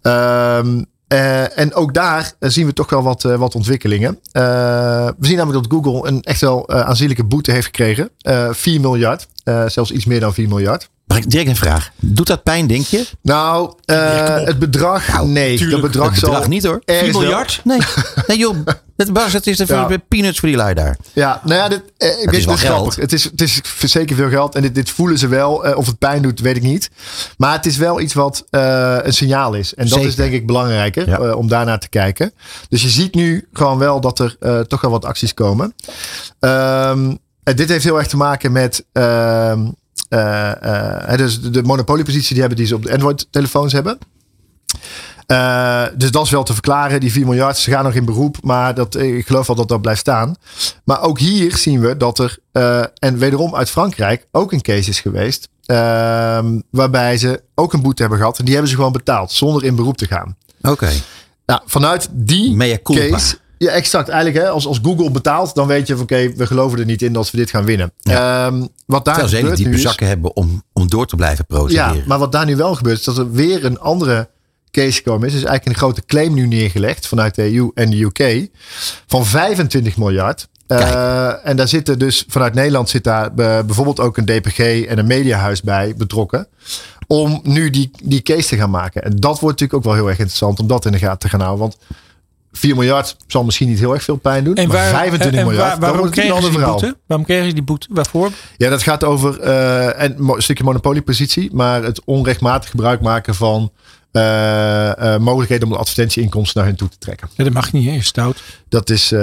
Um, uh, en ook daar zien we toch wel wat, uh, wat ontwikkelingen. We zien namelijk dat Google een echt wel aanzienlijke boete heeft gekregen. 4 miljard, uh, zelfs iets meer dan 4 miljard. Mag ik direct een vraag? Doet dat pijn, denk je? Nou, uh, het bedrag, Nou, nee, tuurlijk. dat bedrag, Het bedrag zal niet hoor. ergens 4 wel- miljard? Nee, *laughs* nee joh. Het, Bas, het is de Ja. peanuts voor die lui daar. Ja, nou ja, dit, eh, ik is wel is geld. grappig. Het is, het is zeker veel geld en dit, dit voelen ze wel. Eh, of het pijn doet, weet ik niet. Maar het is wel iets wat eh, een signaal is. En dat Zeker. is denk ik belangrijker Ja. eh, om daarnaar te kijken. Dus je ziet nu gewoon wel dat er eh, toch wel wat acties komen. Ehm, en dit heeft heel erg te maken met. ehm, eh, eh, dus de- monopoliepositie die hebben die ze op de Android-telefoons hebben. Eh, dus dat is wel te verklaren. Die 4 miljard, ze gaan nog in beroep. Maar dat, eh, ik geloof wel dat dat blijft staan. Maar ook hier zien we dat er, eh, en wederom uit Frankrijk, ook een case is geweest. ehm, waarbij ze ook een boete hebben gehad. En die hebben ze gewoon betaald, zonder in beroep te gaan. Oké. Nou, vanuit die case. Ja, exact. Eigenlijk, hè, als, als Google betaalt, dan weet je van oké, we geloven er niet in dat we dit gaan winnen. Ehm, wat daar Terwijl ze hele diepe zakken hebben om, om door te blijven ja, procederen. maar wat daar nu wel gebeurt, is dat er weer een andere case gekomen is. Er is eigenlijk een grote claim nu neergelegd vanuit de EU en de UK van 25 miljard. Uh, en daar zitten dus vanuit Nederland zit daar uh, bijvoorbeeld ook een DPG en een mediahuis bij betrokken. Om nu die, die case te gaan maken. En dat wordt natuurlijk ook wel heel erg interessant om dat in de gaten te gaan houden. Want 4 miljard zal misschien niet heel erg veel pijn doen. En, maar waar, 25 en miljard, waar- dan waarom kregen ze ander die verhaal. boete? Waarom kregen ze die boete? Waarvoor? Ja, dat gaat over eh, en een stukje monopoliepositie, maar het onrechtmatig gebruik maken van eh, eh, mogelijkheden om de advertentieinkomsten naar hun toe te trekken. Ja, dat mag niet, hè? Is stout. Dat is eh,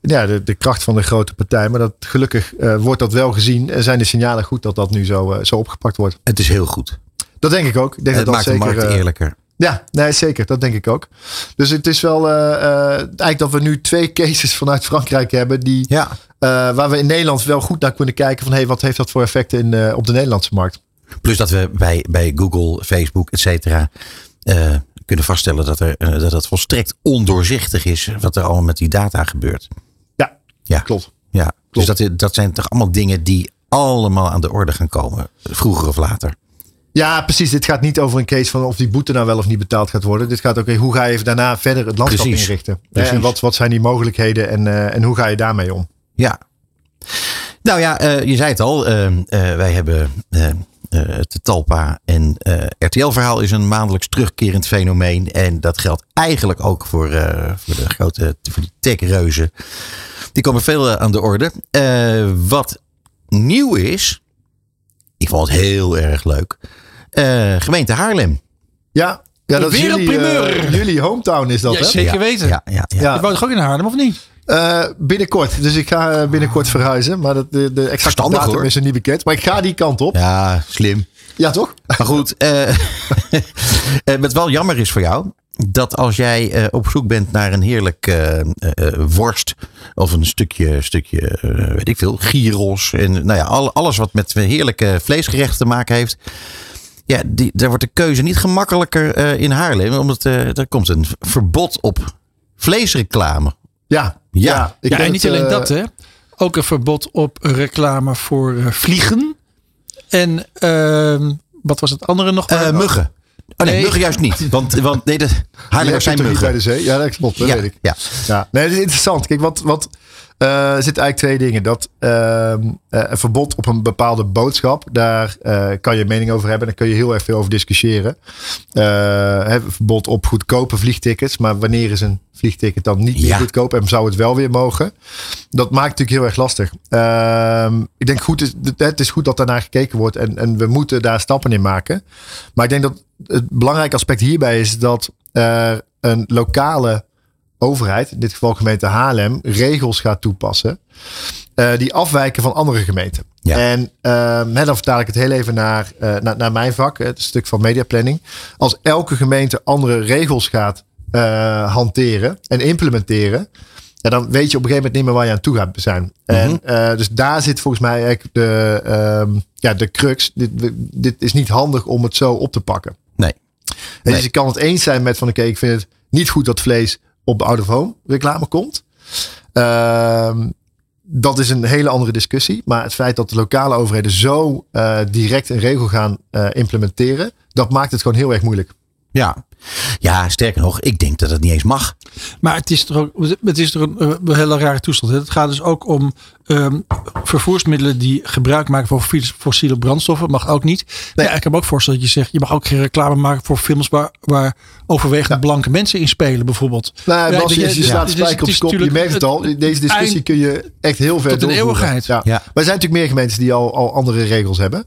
ja, de, de kracht van de grote partij. Maar dat, gelukkig eh, wordt dat wel gezien en zijn de signalen goed dat dat nu zo, zo opgepakt wordt. Het is heel goed. Dat denk ik ook. Ik denk Het dat maakt dat de zeker, markt eh, eerlijker. Ja, nee, zeker. Dat denk ik ook. Dus het is wel eh, eh, eigenlijk dat we nu twee cases vanuit Frankrijk hebben die, Ja. eh, waar we in Nederland wel goed naar kunnen kijken van hey, wat heeft dat voor effecten in, op de Nederlandse markt? Plus dat we bij, bij Google, Facebook, et cetera, kunnen vaststellen dat, er, dat het volstrekt ondoorzichtig is wat er allemaal met die data gebeurt. Ja, Ja. klopt. Ja, dus dat, dat zijn toch allemaal dingen die allemaal aan de orde gaan komen, vroeger of later. Ja, precies. Dit gaat niet over een case van of die boete nou wel of niet betaald gaat worden. Dit gaat ook okay, hoe ga je daarna verder het landschap Precies. inrichten. Precies. En wat, wat zijn die mogelijkheden en, eh, en hoe ga je daarmee om? Ja. Nou ja, eh, je zei het al. eh, wij hebben het Talpa en RTL-verhaal is een maandelijks terugkerend fenomeen. En dat geldt eigenlijk ook voor, voor de grote voor die techreuzen. Die komen veel aan de orde. Wat nieuw is, ik vond het heel erg leuk. Eh, gemeente Haarlem. Ja, ja dat is Weer een jullie, eh, primeur. jullie hometown is dat Ja, hè? zeker weten. Ja, ja, ja. Ja. Je woont toch ook in Haarlem, of niet? Eh, binnenkort. Dus ik ga binnenkort verhuizen. Maar dat, de, de exacte Verstandig, datum hoor. is er niet bekend. Maar ik ga die kant op. ja slim. Ja, toch? Maar goed, *laughs* wat wel jammer is voor jou, dat als jij eh, op zoek bent naar een heerlijk eh, eh, eh, worst of een stukje, stukje weet ik veel, gyros en nou ja, al, alles wat met heerlijke vleesgerechten te maken heeft. Ja, die, daar wordt de keuze niet gemakkelijker eh, in Haarlem, omdat eh, er komt een verbod op vleesreclame. Ja. Ja. ik ja, en niet het, alleen eh, dat, hè? Ook een verbod op reclame voor eh, vliegen. En ehm, wat was het andere nog? Eh, maar? muggen. Oh nee, Nee. muggen juist niet. Want, want nee, de Haarlemmers zijn niet bij muggen. de zee? Ja, dat klopt. Dat Ja, weet ik. ja. Ja, nee, dat is interessant. Kijk, wat, wat eh, er zitten eigenlijk twee dingen. Dat ehm, eh, een verbod op een bepaalde boodschap, daar eh, kan je mening over hebben. Daar kun je heel erg veel over discussiëren. Een verbod op goedkope vliegtickets. Maar wanneer is een vliegticket dan niet meer Ja. goedkoop en zou het wel weer mogen? Dat maakt het natuurlijk heel erg lastig. Ehm, ik denk goed, is, het is goed dat daarnaar gekeken wordt en, en we moeten daar stappen in maken. Maar ik denk dat het belangrijke aspect hierbij is dat er een lokale overheid, in dit geval gemeente Haarlem, regels gaat toepassen. eh, die afwijken van andere gemeenten. Ja. En hè, dan vertaal ik het heel even naar, eh, naar, naar mijn vak, het stuk van mediaplanning. Als elke gemeente andere regels gaat eh, hanteren en implementeren. Ja, dan weet je op een gegeven moment niet meer waar je aan toe gaat zijn. En eh, dus daar zit volgens mij eigenlijk de, ehm, ja, de crux. Dit, dit is niet handig om het zo op te pakken. Nee. Dus je kan het eens zijn met van oké, ik vind het niet goed dat vlees op de out of home reclame komt. Ehm, dat is een hele andere discussie. Maar het feit dat de lokale overheden zo eh, direct een regel gaan eh, implementeren, dat maakt het gewoon heel erg moeilijk. Ja. ja, sterker nog, ik denk dat het niet eens mag. Maar het is toch ook het is toch een, een hele rare toestand. hè? Het gaat dus ook om ehm, vervoersmiddelen die gebruik maken van fossiele- brandstoffen. Mag ook niet. Ja, ik kan me ook voorstellen dat je zegt, je mag ook geen reclame maken voor films waar, waar overwegend blanke mensen in spelen, bijvoorbeeld. Nou, Ja, Bas, dat je, dus- spijker op kop. Je merkt het al. het- Deze discussie eind- kun je echt heel ver tot in eeuwigheid. Ja. Ja. Maar er zijn natuurlijk meer gemeentes die al, al andere regels hebben.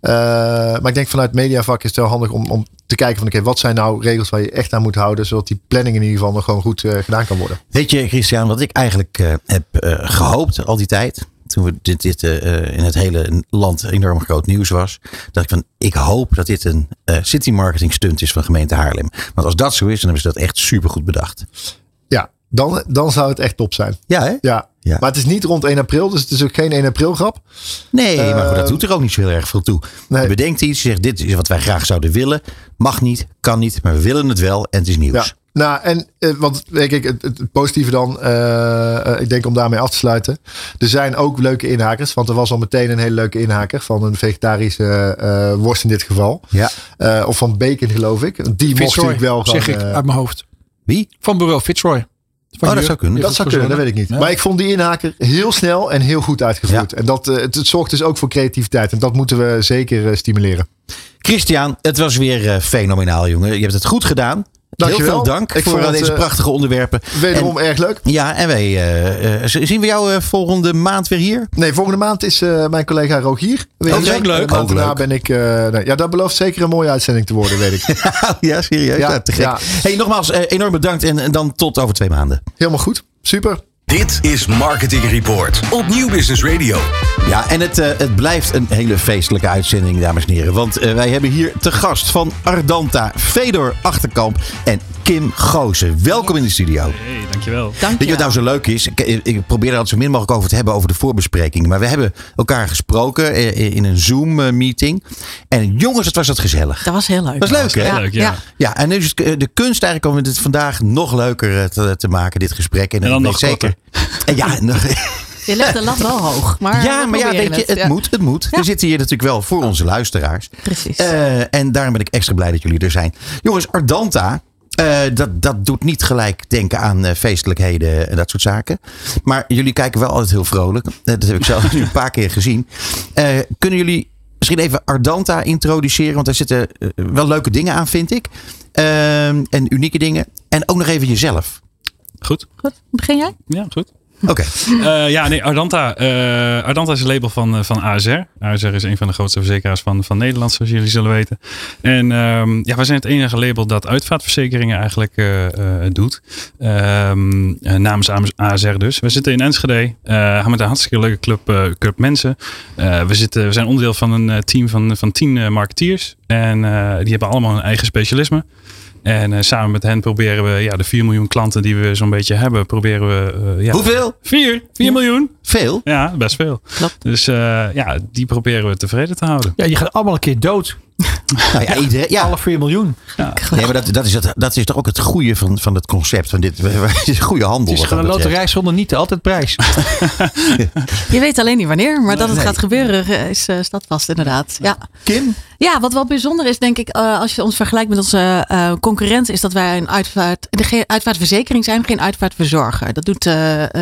Eh, maar ik denk vanuit mediavak is het wel handig om, om te kijken van oké, wat zijn nou regels waar je echt aan moet houden, zodat die planning in ieder geval nog gewoon goed eh, gedaan kan worden. Weet je, Christian, wat ik eigenlijk eh, heb eh, gehoopt al die tijd. Toen we dit, dit eh, in het hele land enorm groot nieuws was. Dat ik van, ik hoop dat dit een eh, city marketing stunt is van gemeente Haarlem. Want als dat zo is, dan hebben ze dat echt supergoed bedacht. Ja, dan, dan zou het echt top zijn. Ja, hè? Ja. Ja. Maar het is niet rond 1 april, dus het is ook geen 1 april grap. Nee, maar goed, dat doet er ook niet zo heel erg veel toe. nee. Je bedenkt iets, je zegt dit is wat wij graag zouden willen. Mag niet, kan niet, maar we willen het wel en het is nieuws. Ja. Nou, en eh, want weet ik, het, het positieve dan, eh, eh, ik denk om daarmee af te sluiten. Er zijn ook leuke inhakers, want er was al meteen een hele leuke inhaker van een vegetarische eh, worst in dit geval. Ja. Eh, of van bacon, geloof ik. Die mocht Fitzroy, natuurlijk wel gewoon. zeg ik uit mijn hoofd. Wie? Van bureau Fitzroy. Van Oh, dat zou kunnen. dat zou kunnen, dat weet ik niet. Ja. Maar ik vond die inhaker heel snel en heel goed uitgevoerd. Ja. En dat, het, het zorgt dus ook voor creativiteit. En dat moeten we zeker stimuleren. Christian, het was weer fenomenaal, jongen. Je hebt het goed gedaan. Dankjewel. Heel veel dank Ik voor eh, het, deze eh, prachtige onderwerpen. Wederom erg leuk. Ja, en wij eh, zien we jou volgende maand weer hier? Nee, volgende maand is eh, mijn collega Rogier. weer Ook hier. leuk. En Ook daarna leuk. ben ik... eh, nou, ja, dat belooft zeker een mooie uitzending te worden, weet ik. *laughs* ja, serieus? Ja, Ja, te gek. ja. Hey, nogmaals, enorm bedankt en, en dan tot over twee maanden. Helemaal goed. Super. Dit is Marketing Report op Nieuw Business Radio. Ja, en het, eh, het blijft een hele feestelijke uitzending, dames en heren. Want eh, wij hebben hier te gast van Ardanta, Fedor Achterkamp en Kim Goosen. Welkom in de studio. Hey, dankjewel. Weet je wat nou zo leuk is? Ik, ik probeer er altijd zo min mogelijk over te hebben over de voorbespreking. Maar we hebben elkaar gesproken eh, in een Zoom-meeting. En jongens, het was dat gezellig. Dat was heel leuk. Dat was leuk, hè? Ja. Ja, en nu is het, eh, de kunst eigenlijk om het vandaag nog leuker eh, te, te maken, dit gesprek. En, En dan nog zeker. En ja, nog, Je legt de lat wel hoog. Maar ja, maar ja, weet je, het Ja. moet, het moet. Ja. We zitten hier natuurlijk wel voor onze luisteraars. Precies. Eh, en daarom ben ik extra blij dat jullie er zijn. Jongens, Ardanta, eh, dat, dat doet niet gelijk denken aan eh, feestelijkheden en dat soort zaken. Maar jullie kijken wel altijd heel vrolijk. Eh, dat heb ik zelf *laughs* nu een paar keer gezien. Eh, kunnen jullie misschien even Ardanta introduceren? Want daar zitten wel leuke dingen aan, vind ik. Eh, en unieke dingen. En ook nog even jezelf. Goed? Goed, begin jij? Ja, goed. Oké. Eh, ja, nee, Ardanta. eh, Ardanta is een label van, eh, van ASR. ASR is een van de grootste verzekeraars van, van Nederland, zoals jullie zullen weten. En ehm, ja, wij zijn het enige label dat uitvaartverzekeringen eigenlijk doet. Ehm, eh, namens ASR dus. We zitten in Enschede. hebben met een hartstikke leuke club, club mensen. We, zitten, we zijn onderdeel van een team van, van tien marketeers. En die hebben allemaal hun eigen specialisme. En eh, samen met hen proberen we ja, de 4 miljoen klanten die we zo'n beetje hebben, proberen we. eh, ja, Hoeveel? 4, 4 miljoen. Veel? Ja, best veel. Klopt. Dus eh, ja, die proberen we tevreden te houden. Ja, je gaat allemaal een keer dood. *laughs* Nou ja, iedereen, ja, Alle 4 miljoen. Nee, maar dat, dat, is het, dat is toch ook het goede van, van het concept. Van dit, *laughs* het is een goede handel. Het is gewoon een betreft. loterij zonder niet altijd prijs. *laughs* Je weet alleen niet wanneer, maar dat het Nee. gaat gebeuren eh, is eh, staat vast inderdaad. Ja. Kim? ja, wat wel bijzonder is denk ik, eh, als je ons vergelijkt met onze eh concurrenten, is dat wij een uitvaart, de, geen uitvaartverzekering zijn, geen uitvaartverzorger. Dat, doet,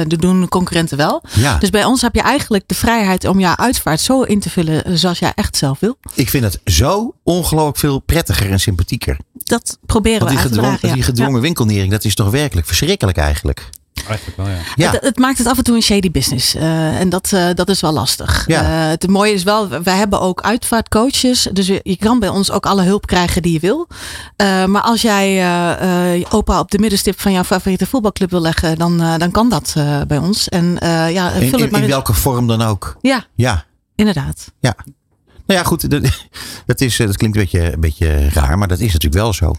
dat doen concurrenten wel. Ja, Dus bij ons heb je eigenlijk de vrijheid om jouw uitvaart zo in te vullen zoals jij echt zelf wil. ik vind het zo ongelooflijk veel prettiger en sympathieker. Dat proberen Want we die gedwongen, dragen. ja. die gedwongen winkelnering, dat is toch werkelijk verschrikkelijk eigenlijk. Eigenlijk wel, ja. Ja, Het, het maakt het af en toe een shady business. eh, en dat, eh, dat is wel lastig. Ja. Eh, het mooie is wel, wij hebben ook uitvaartcoaches. Dus je, je kan bij ons ook alle hulp krijgen die je wil. Eh, maar als jij eh, eh, je opa op de middenstip van jouw favoriete voetbalclub wil leggen, dan, dan kan dat eh, bij ons. En eh, ja, vul in, het maar in welke vorm dan ook. Ja, Ja, inderdaad. Nou ja, goed. *laughs* Dat, is, eh, dat klinkt een beetje, een beetje raar, maar dat is natuurlijk wel zo.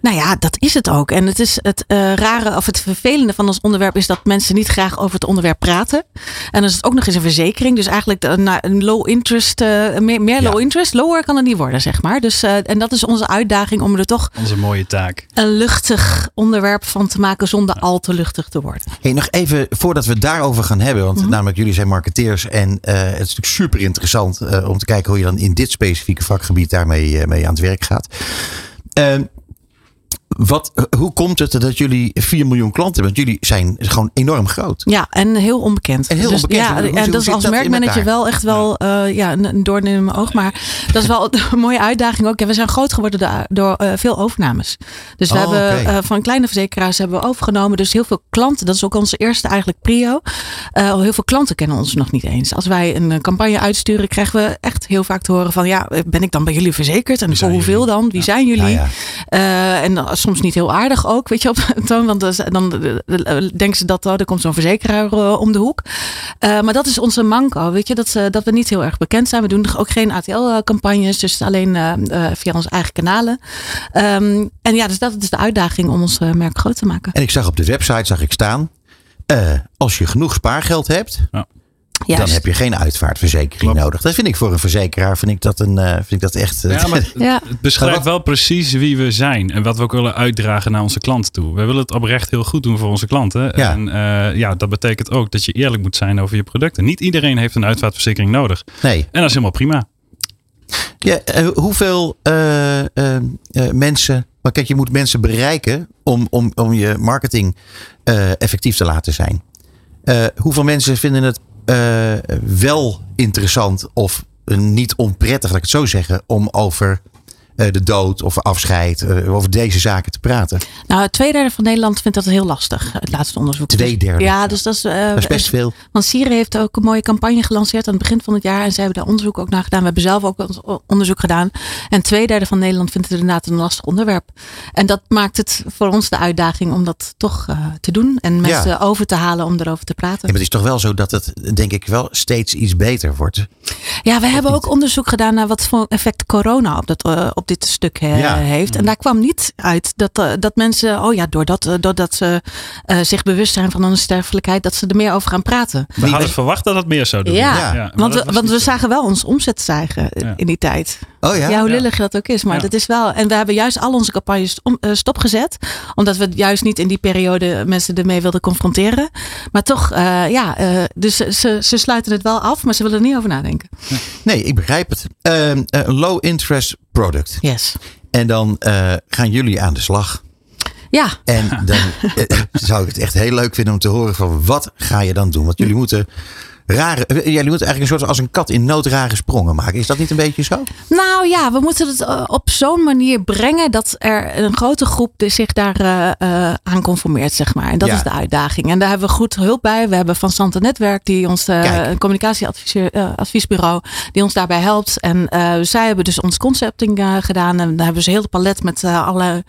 Nou ja, dat is het ook. En het is het eh, rare of het vervelende van ons onderwerp is dat mensen niet graag over het onderwerp praten. En dan is het ook nog eens een verzekering. Dus eigenlijk een low interest, eh, meer, meer Ja. low interest, lower kan het niet worden, zeg maar. Dus, eh, en dat is onze uitdaging om er toch Onze mooie taak. een luchtig onderwerp van te maken zonder al te luchtig te worden. Hey, nog even voordat we het daarover gaan hebben. Want Mhm. namelijk jullie zijn marketeers. En eh, het is natuurlijk super interessant eh, om te kijken hoe je dan in dit specifieke vakgebied daarmee mee aan het werk gaat. Ehm, wat, hoe komt het dat jullie 4 miljoen klanten hebben? Want jullie zijn gewoon enorm groot. Ja, en heel onbekend. En heel dus, onbekend. Ja, Hoe- en dat is als dat merkmanager wel echt wel eh, ja, een, een doorn in mijn oog. Maar dat is wel *laughs* een mooie uitdaging ook. Ja, we zijn groot geworden door, eh, veel overnames. Dus we Oh, hebben eh, van kleine verzekeraars hebben we overgenomen. Dus heel veel klanten. Dat is ook onze eerste eigenlijk prio. Eh, heel veel klanten kennen ons nog niet eens. Als wij een eh, campagne uitsturen, krijgen we echt heel vaak te horen van ja, ben ik dan bij jullie verzekerd? En voor hoeveel dan? Wie zijn jullie? Ja. Eh, en dan soms niet heel aardig ook, weet je, op de toon. Want dan, denken ze dat oh, er komt zo'n verzekeraar eh, om de hoek. Eh, maar dat is onze manco, weet je, dat, ze- dat we niet heel erg bekend zijn. We doen ook geen ATL-campagnes, dus alleen eh, via onze eigen kanalen. Ehm, en ja, dus dat is de uitdaging om ons merk groot te maken. En ik zag op de website zag ik staan. eh, als je genoeg spaargeld hebt, dan Juist. heb je geen uitvaartverzekering Klopt. nodig. Dat vind ik voor een verzekeraar vind ik dat, een, eh, vind ik dat echt. eh, Ja, maar het, *laughs* Ja. het beschrijft wel precies wie we zijn en wat we ook willen uitdragen naar onze klanten toe. We willen het oprecht heel goed doen voor onze klanten. Ja. En eh, ja, dat betekent ook dat je eerlijk moet zijn over je producten. Niet iedereen heeft een uitvaartverzekering nodig. nee. En dat is helemaal prima. Ja, eh, hoeveel eh, eh, eh, mensen. Maar kijk, je moet mensen bereiken om, om, om je marketing eh, effectief te laten zijn. Eh, hoeveel mensen vinden het eh, wel interessant of eh, niet onprettig, laat ik het zo zeggen, om over eh, de dood of afscheid, eh, over deze zaken te praten? Nou, twee derde van Nederland vindt dat heel lastig. Het laatste onderzoek. Twee derde? Ja, dus dat is, eh, Dat is best veel. Want Siri heeft ook een mooie campagne gelanceerd aan het begin van het jaar. En ze hebben daar onderzoek ook naar gedaan. We hebben zelf ook onderzoek gedaan. En twee derde van Nederland vindt het inderdaad een lastig onderwerp. En dat maakt het voor ons de uitdaging om dat toch eh, te doen. En mensen Ja. over te halen om erover te praten. Ja, maar het is toch wel zo dat het, denk ik, wel steeds iets beter wordt. Ja, we hebben ook onderzoek gedaan naar wat voor effect corona op, dat, eh, op dit stuk eh, Ja. heeft. En daar kwam niet uit dat, eh, dat mensen, oh ja, doordat, eh, doordat ze eh, zich bewust zijn van hun sterfelijkheid, dat ze er meer over gaan praten. We hadden verwacht dat het meer zou doen. Ja, maar want, dat want we zagen wel ons omzet stijgen Ja. in die tijd. Oh ja? Ja, hoe Ja. lullig dat ook is. Maar Ja. dat is wel. En we hebben juist al onze campagnes eh, stopgezet. Omdat we juist niet in die periode mensen ermee wilden confronteren. Maar toch, eh, ja. eh, dus ze, ze sluiten het wel af, maar ze willen er niet over nadenken. Nee, ik begrijp het. Ehm, Een low interest product. Yes. En dan gaan jullie aan de slag. Ja, En dan zou ik het echt heel leuk vinden om te horen van wat ga je dan doen? Want jullie moeten rare, eh, jullie moeten eigenlijk een soort als een kat in nood rare sprongen maken. Is dat niet een beetje zo? Nou ja, we moeten het eh, op zo'n manier brengen dat er een grote groep de- zich daar eh, aan conformeert, zeg maar. En dat Ja. is de uitdaging. En daar hebben we goed hulp bij. We hebben Van Sante Netwerk, die ons, een communicatieadviesbureau, die ons daarbij helpt. En zij hebben dus ons concepting gedaan. En daar hebben ze heel het palet met alle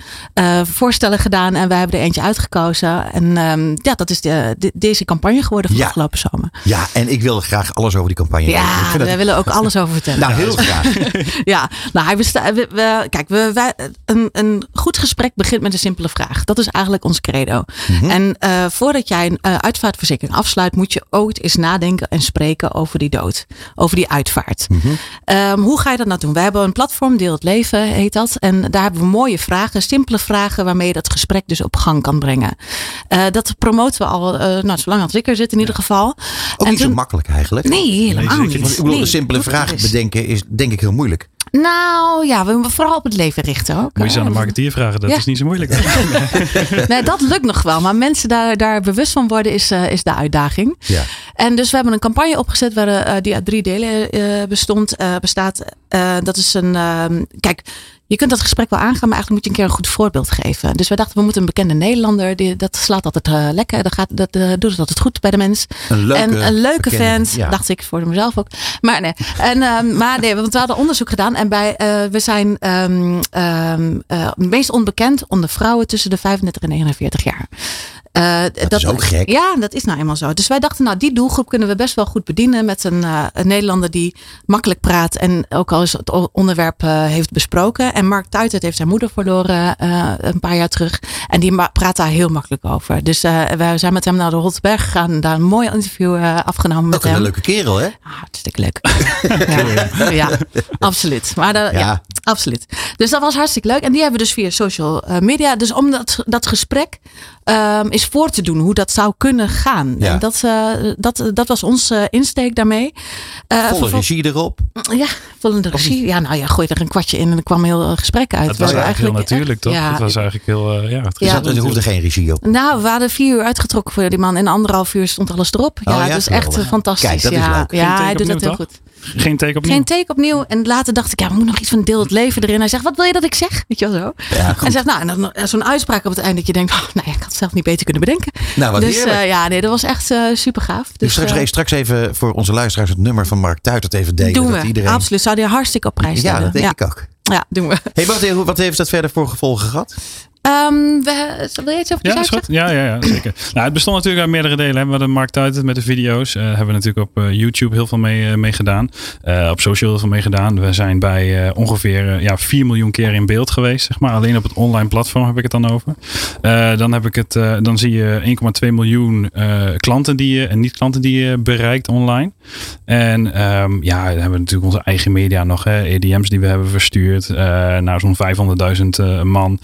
voorstellen gedaan. En wij hebben er eentje uitgekozen. En ehm, ja, dat is de, de- deze campagne geworden van Ja. de afgelopen zomer. Ja, en ik wil graag alles over die campagne Ja, vind we willen ook alles over vertellen. Nou, heel graag. *laughs* Ja, nou, hij besta- we, we- kijk, we, wij- een, een goed gesprek begint met een simpele vraag. Dat is eigenlijk ons credo. Mhm. En eh, voordat jij een eh, uitvaartverzekering afsluit, moet je ooit eens nadenken en spreken over die dood. Over die uitvaart. Mhm. Ehm, hoe ga je dat nou doen? Wij hebben een platform, Deel het Leven heet dat. En daar hebben we mooie vragen, simpele vragen waarmee je dat gesprek dus op gang kan brengen. Eh, dat promoten we al, nou, zolang als ik er zit in ieder geval. Ook En niet zo toen- makkelijk eigenlijk. Nee, helemaal niet. Want ik bedoel, Nee, een simpele vraag bedenken is denk ik heel moeilijk. Nou ja, we moeten vooral op het leven richten ook. Moet je aan de marketeer vragen, dat Ja. is niet zo moeilijk. *laughs* *laughs* Nee, dat lukt nog wel. Maar mensen daar, daar bewust van worden is, eh, is de uitdaging. Ja. En dus we hebben een campagne opgezet waar, eh, die uit drie delen eh, bestond, eh, bestaat. Eh, dat is een. ehm, kijk, je kunt dat gesprek wel aangaan, maar eigenlijk moet je een keer een goed voorbeeld geven. Dus wij dachten, we moeten een bekende Nederlander. Die, dat slaat altijd eh, lekker. Dat, gaat, dat eh, doet het altijd goed bij de mens. Een leuke, en een leuke bekende, vent, ja. dacht ik voor mezelf ook. Maar nee, en, ehm, maar nee want we hadden onderzoek gedaan. En bij, eh, we zijn eh, het meest onbekend onder vrouwen tussen de 35 en 49 jaar. Eh, is ook gek. Ja, dat is nou eenmaal zo. Dus wij dachten, nou, die doelgroep kunnen we best wel goed bedienen met een, eh, een Nederlander die makkelijk praat en ook al eens het onderwerp eh, heeft besproken. En Mark Tuitert heeft zijn moeder verloren een paar jaar terug. En die praat daar heel makkelijk over. Dus wij zijn met hem naar de Rotberg gegaan. en Daar een mooi interview afgenomen met Ook een hem. leuke kerel, hè? Ah, hartstikke leuk. *laughs* ja, ja, absoluut. Maar dat, ja. Ja. absoluut. Dus dat was hartstikke leuk. En die hebben we dus via social media. Dus om dat, dat gesprek ehm, is voor te doen hoe dat zou kunnen gaan. Ja. En dat, eh, dat, dat was onze eh, insteek daarmee. Eh, Volle vervol- regie erop. Ja, volle regie. Ja, nou ja, gooi er een kwartje in en er kwam heel gesprek uit. Dat was We hebben eigenlijk heel natuurlijk, echt- toch? Ja, dat was eigenlijk heel, ja, het Ja. gezet Er hoefde geen regie op. nou, we hadden vier uur uitgetrokken voor die man. En anderhalf uur stond alles erop. Ja, Oh ja, het is echt fantastisch. Kijk, dat is ja, leuk. ja hij doet dat heel goed. Geen take opnieuw. Geen take opnieuw. En later dacht ik, ja, we moeten nog iets van deel het leven erin. Hij zegt, wat wil je dat ik zeg? Weet je wel zo. Ja, en zegt, nou, en dan eh, zo'n uitspraak op het einde dat je denkt, *laughs* oh, nou ja, ik had het zelf niet beter kunnen bedenken. Nou, wat dus eh, ja, nee, dat was echt eh, super gaaf. Dus Dus, straks, straks even voor onze luisteraars het nummer van Mark Tuitert even delen. doen dat we. iedereen... Absoluut. Zou die hartstikke op prijs Ja, stellen. dat denk ja. ik ook. Ja, doen we. Hey, wat, wat heeft dat verder voor gevolgen gehad? Ehm, we, wil iets over Ja, de is goed. Ja, ja, ja zeker. *clears throat* nou, het bestond natuurlijk uit meerdere delen. hè. We hadden Mark Tuitert met de video's. Eh hebben we natuurlijk op eh, YouTube heel veel mee, eh, mee gedaan. Op social heel veel mee gedaan. We zijn bij ongeveer ja, 4 miljoen keer in beeld geweest. Zeg maar. Alleen op het online platform heb ik het dan over. Dan, heb ik het, dan zie je 1,2 miljoen klanten die je, en niet-klanten die je bereikt online. En ehm, ja, dan hebben we natuurlijk onze eigen media nog. Hè, EDM's die we hebben verstuurd. naar zo'n 500.000 eh, man.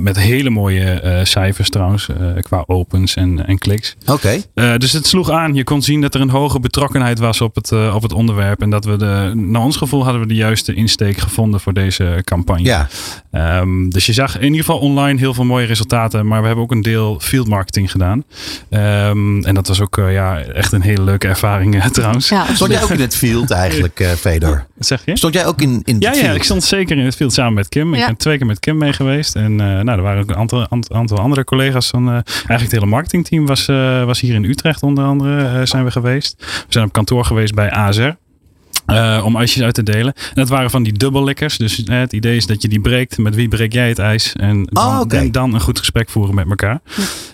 met met hele mooie eh, cijfers trouwens, eh, qua opens en, en kliks. Oké. Eh, dus het sloeg aan. Je kon zien dat er een hoge betrokkenheid was op het, eh, op het onderwerp. En dat we de, naar ons gevoel hadden we de juiste insteek gevonden voor deze campagne. Ja. Ehm, dus je zag in ieder geval online heel veel mooie resultaten. Maar we hebben ook een deel field marketing gedaan. Ehm, en dat was ook ja, echt een hele leuke ervaring *laughs* trouwens. Ja, Stond jij ook in het field eigenlijk, eh Fedor? Wat zeg je? Stond jij ook in, in Ja, het ja, field? ik stond zeker in het field samen met Kim. Ik Ja. ben twee keer met Kim mee geweest. En eh, nou, er waren ook een aantal, aantal, andere collega's van. eh, eigenlijk het hele marketingteam was, eh, was hier in Utrecht onder andere eh, zijn we geweest. We zijn op kantoor geweest bij ASR. om ijsjes uit te delen. En dat waren van die dubbellikkers. Dus het idee is dat je die breekt. Met wie breek jij het ijs? En dan, Oh, oké. en dan een goed gesprek voeren met elkaar.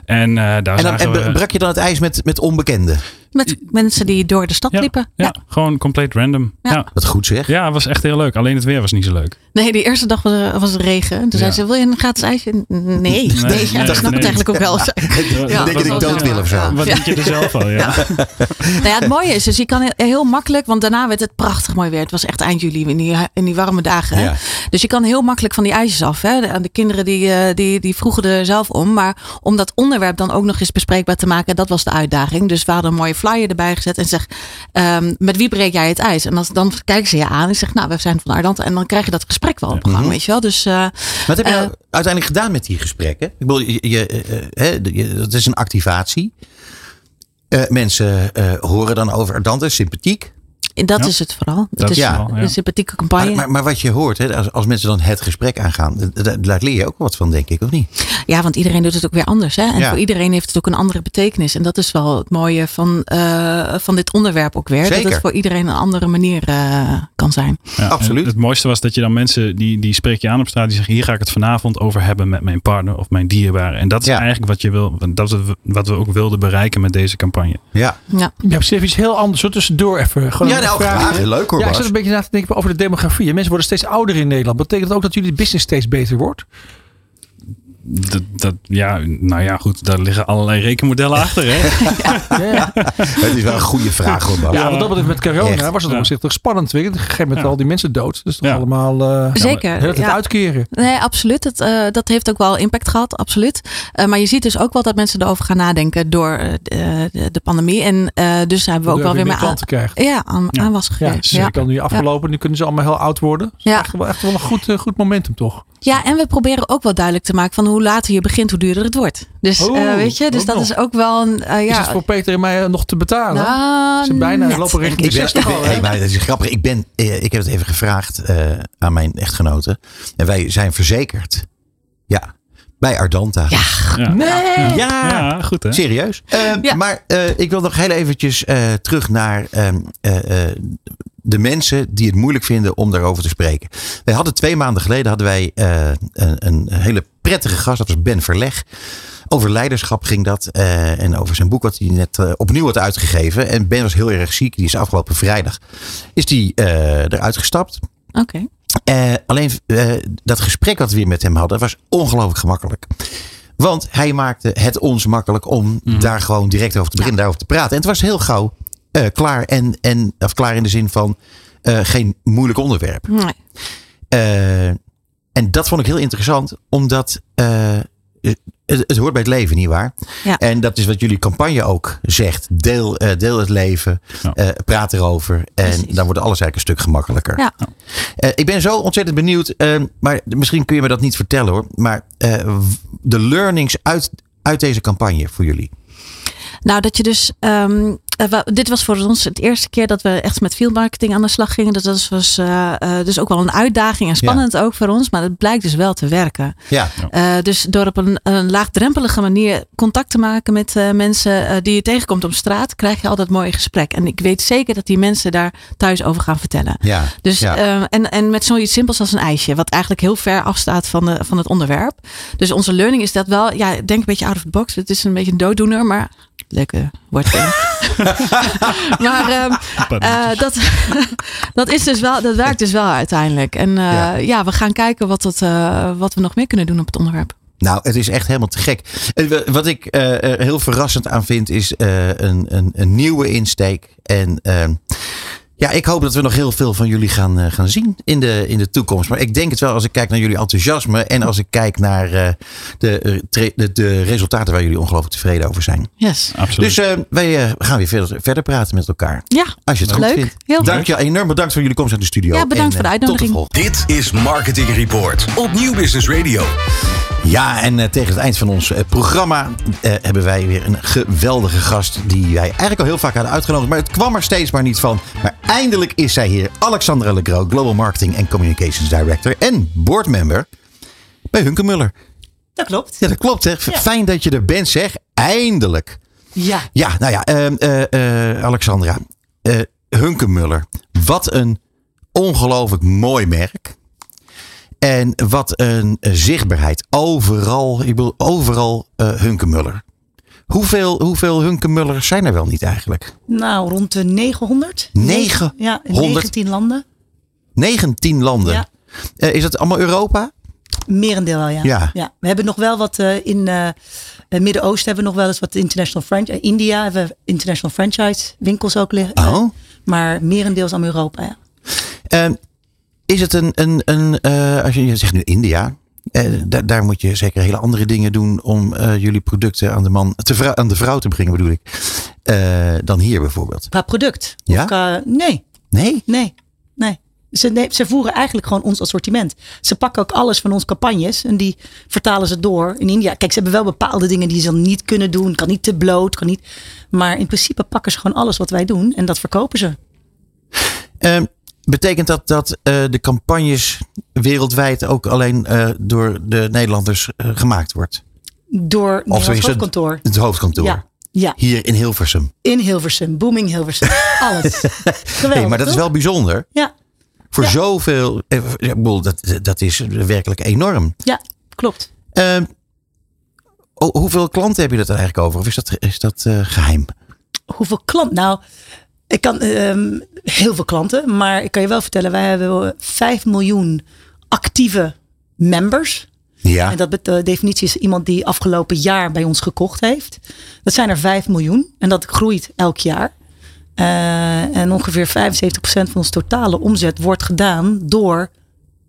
En daar En, dan, zagen en we... brak je dan het ijs met, met onbekenden? Met mensen die door de stad Ja, liepen. ja, gewoon compleet random. Ja. Ja. Wat goed zeg. Ja, het was echt heel leuk. Alleen het weer was niet zo leuk. Nee, die eerste dag was, er- was het regen. Toen zei Ja. ze, wil je een gratis ijsje? Nee, nee, ja, nee, ik snap nee. eigenlijk ook wel. *laughs* Ik denk dat ik dood wil of zo. Wat denk je er zelf al? Ja. *laughs* Nou ja, het mooie is dus je kan heel, makkelijk, want daarna werd het prachtig mooi weer. Het was echt eind juli in die, in die warme dagen. hè. Ja. Dus je kan heel makkelijk van die ijsjes af. Hè. De, de kinderen die, eh, die, die vroegen er zelf om. Maar om dat onderwerp dan ook nog eens bespreekbaar te maken, dat was de uitdaging. Dus we hadden een mooie flyer erbij gezet en zeg, ehm, met wie breek jij het ijs? En als, dan kijken ze je aan en zeg, nou, we zijn van Ardante. En dan krijg je dat gesprek wel op gang, Mhm. weet je wel. Dus eh, Wat heb je Eh, nou uiteindelijk gedaan met die gesprekken? Ik bedoel, je, je, eh, je- het is een activatie. Mensen horen dan over Dante, sympathiek. Dat Ja. is het vooral. Dat het is ja. een sympathieke campagne. Maar, maar, maar wat je hoort, hè, als, als mensen dan het gesprek aangaan, daar leer je ook wat van, denk ik, of niet? Ja, want iedereen doet het ook weer anders. Hè? En Ja. voor iedereen heeft het ook een andere betekenis. En dat is wel het mooie van, eh, van dit onderwerp ook weer. Dat het voor iedereen een andere manier eh, kan zijn. Ja, Absoluut. Het mooiste was dat je dan mensen die, die spreek je aan op straat, die zeggen: Hier ga ik het vanavond over hebben met mijn partner of mijn dierbare. En dat is Ja. eigenlijk wat je wil, dat is wat we ook wilden bereiken met deze campagne. Ja, Ja. Ja, Stef, iets heel anders. Zo tussendoor even. Gewoon ja nou, vraag. Heel leuk hoor, Ja, ik zat een beetje na te denken over de demografie. Mensen worden steeds ouder in Nederland. Betekent dat ook dat jullie business steeds beter wordt? Dat, dat, ja, nou ja, goed, daar liggen allerlei rekenmodellen achter. Hè? *laughs* Ja, Het is wel een goede vraag hoor, Bas. ja want dat betreft met corona Echt. was het Ja. op zich toch spannend. Weet je? Op een gegeven moment Ja. al die mensen dood. Dus toch Ja. allemaal uh, Zeker. het ja. uitkeren. Nee, absoluut. Het, eh, dat heeft ook wel impact gehad, absoluut. Eh, maar je ziet dus ook wel dat mensen erover gaan nadenken door eh, de, de pandemie. En eh, dus hebben we ook wel weer meer aan, klanten ja, aan, Ja. aanwas Ja, dus Ja. kan nu afgelopen. Nu kunnen ze allemaal heel oud worden. Dus Ja. echt, wel, echt wel een goed, goed momentum toch? Ja, en we proberen ook wel duidelijk te maken van hoe later je begint, hoe duurder het wordt. Dus Oh, eh, weet je, dus dat nog. is ook wel een. eh, Is ja, het voor Peter en mij nog te betalen? nou, ze bijna net. lopen richting de ben, 60 ik ben- al. hè? hey, maar dat is grappig. Ik, ben, eh, ik heb het even gevraagd eh, aan mijn echtgenote. En wij zijn verzekerd. Ja, bij Ardanta. Ja, Ja. Nee! Ja, Ja, goed hè? serieus. Eh, Ja. Maar eh, ik wil nog heel eventjes eh, terug naar ehm, eh, eh, de mensen die het moeilijk vinden om daarover te spreken. Wij hadden twee maanden geleden hadden wij eh, een, een hele prettige gast. Dat was Ben Verleg. Over leiderschap ging dat. eh, en over zijn boek wat hij net eh, opnieuw had uitgegeven. En Ben was heel erg ziek. Die is afgelopen vrijdag. Is die eruit gestapt. oké. Alleen dat gesprek wat we weer met hem hadden was ongelooflijk gemakkelijk. Want hij maakte het ons makkelijk om daar gewoon direct over te beginnen, daarover te praten. En het was heel gauw eh, klaar. En, en, of klaar in de zin van eh, geen moeilijk onderwerp. Nee. Eh, en dat vond ik heel interessant, omdat eh, het, het hoort bij het leven, nietwaar? Ja. En dat is wat jullie campagne ook zegt. Deel, eh, deel het leven, Ja. eh, praat erover. En Precies. dan wordt alles eigenlijk een stuk gemakkelijker. Ja. Eh, ik ben zo ontzettend benieuwd, maar misschien kun je me dat niet vertellen hoor. Maar eh, de learnings uit, uit deze campagne voor jullie. Nou, dat je dus. ehm, eh, dit was voor ons het eerste keer dat we echt met field marketing aan de slag gingen. Dus dat was eh, eh, dus ook wel een uitdaging en spannend ook voor ons. Maar het blijkt dus wel te werken. Ja, dus door op een, een laagdrempelige manier contact te maken met mensen die je tegenkomt op straat, krijg je altijd mooie gesprek. En ik weet zeker dat die mensen daar thuis over gaan vertellen. ja. Dus, ja. en, en met zoiets simpels als een ijsje, wat eigenlijk heel ver afstaat van, de, van het onderwerp. Dus onze learning is dat wel, ja, denk een beetje out of the box. Het is een beetje een dooddoener, maar leuke woordspelling. *laughs* *laughs* maar ehm, eh, dat, *laughs* dat, is dus wel, dat werkt dus wel uiteindelijk. En eh, Ja. ja. we gaan kijken wat, het, eh, wat we nog meer kunnen doen op het onderwerp. Nou, het is echt helemaal te gek. Wa- Wat ik heel verrassend aan vind, is eh, een, een, een nieuwe insteek. En ehm, Ja, ik hoop dat we nog heel veel van jullie gaan, eh, gaan zien in de, in de toekomst. Maar ik denk het wel als ik kijk naar jullie enthousiasme en als ik kijk naar eh, de, eh, de, de resultaten waar jullie ongelooflijk tevreden over zijn. Yes. Absoluut. Dus eh, wij gaan weer verder, verder praten met elkaar. Ja, Als je het goed vindt. Heel Dank je enorm bedankt voor jullie komst naar de studio. Ja, bedankt En, voor de Tot de uitnodiging. volgende. Dit is Marketing Report op Nieuw Business Radio. Ja, en tegen het eind van ons programma hebben wij weer een geweldige gast. Die wij eigenlijk al heel vaak hadden uitgenodigd. Maar het kwam er steeds maar niet van. Maar eindelijk is zij hier. Alexandra Legro, Global Marketing en Communications Director. En boardmember bij Hunkemuller. Dat klopt. Ja, dat klopt hè. Ja. Fijn dat je er bent zeg. Eindelijk. Ja. Ja, nou ja, ehm, eh, eh, Alexandra. eh Hunkemuller. Wat een ongelooflijk mooi merk. En wat een eh, zichtbaarheid. Overal, ik bedoel, overal eh Hunkemuller. Hoeveel, hoeveel Hunkemullers zijn er wel niet eigenlijk? Nou, rond de 900. Negen- Ja, in 100. 19 landen. 19 landen. Ja. Eh, is dat allemaal Europa? Merendeel wel, ja. Ja. We hebben nog wel wat eh, in eh, het Midden-Oosten hebben we nog wel eens wat international franchise. India hebben we international franchise winkels ook liggen. Oh. Maar merendeel is allemaal Europa, ja. Ehm, is het een, een, een als je, je zegt nu India, eh, da- daar moet je zeker hele andere dingen doen om eh, jullie producten aan de man, te aan de vrouw te brengen, bedoel ik, eh, dan hier bijvoorbeeld. Qua product. Ja? Qua- nee, Nee? nee, nee. Ze, nee. ze voeren eigenlijk gewoon ons assortiment. Ze pakken ook alles van onze campagnes en die vertalen ze door in India. Kijk, ze hebben wel bepaalde dingen die ze dan niet kunnen doen. Kan niet te bloot, kan niet. Maar in principe pakken ze gewoon alles wat wij doen en dat verkopen ze. Ehm, betekent dat dat eh, de campagnes wereldwijd ook alleen eh, door de Nederlanders eh, gemaakt wordt? Door het hoofdkantoor. Het hoofdkantoor. Ja, ja, Hier in Hilversum. in Hilversum, booming Hilversum. *laughs* Alles. Geweldig. Hey, maar dat is wel bijzonder. Ja, Voor Ja. zoveel. dat, dat is werkelijk enorm. ja, klopt. Ehm, hoeveel klanten heb je dat er eigenlijk over? Of is dat, is dat eh, geheim? Hoeveel klanten? Nou, ik kan ehm, heel veel klanten, maar ik kan je wel vertellen, wij hebben 5 miljoen actieve members. Ja. En dat de definitie is iemand die afgelopen jaar bij ons gekocht heeft. Dat zijn er 5 miljoen en dat groeit elk jaar. Eh, en ongeveer 75% van ons totale omzet wordt gedaan door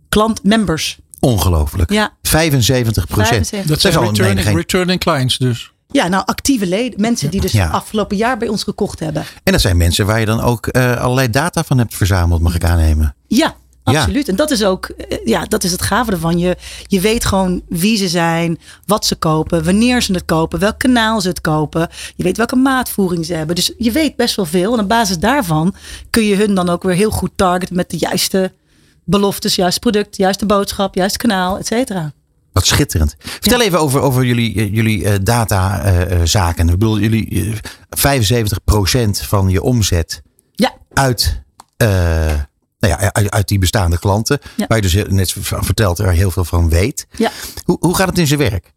klant-members. Ongelooflijk. Ja. 75 procent. 75%. Dat zijn is al een returning, returning clients dus. Ja, nou actieve leden, mensen die dus Ja. afgelopen jaar bij ons gekocht hebben. En dat zijn mensen waar je dan ook eh, allerlei data van hebt verzameld, mag ik aannemen. Ja, Ja. absoluut. En dat is ook, eh, ja, dat is het gave ervan. Je, je weet gewoon wie ze zijn, wat ze kopen, wanneer ze het kopen, welk kanaal ze het kopen. Je weet welke maatvoering ze hebben. Dus je weet best wel veel. En op basis daarvan kun je hun dan ook weer heel goed targeten met de juiste beloftes, juist product, juiste boodschap, juist kanaal, et cetera. Wat schitterend. Vertel even over, over jullie, eh, jullie eh, datazaken. ik bedoel, jullie eh, 75 procent van je omzet Ja, uit, eh, nou ja, uit, uit die bestaande klanten. Ja. Waar je dus net van vertelt, er heel veel van weet. ja. Hoe, hoe gaat het in zijn werk?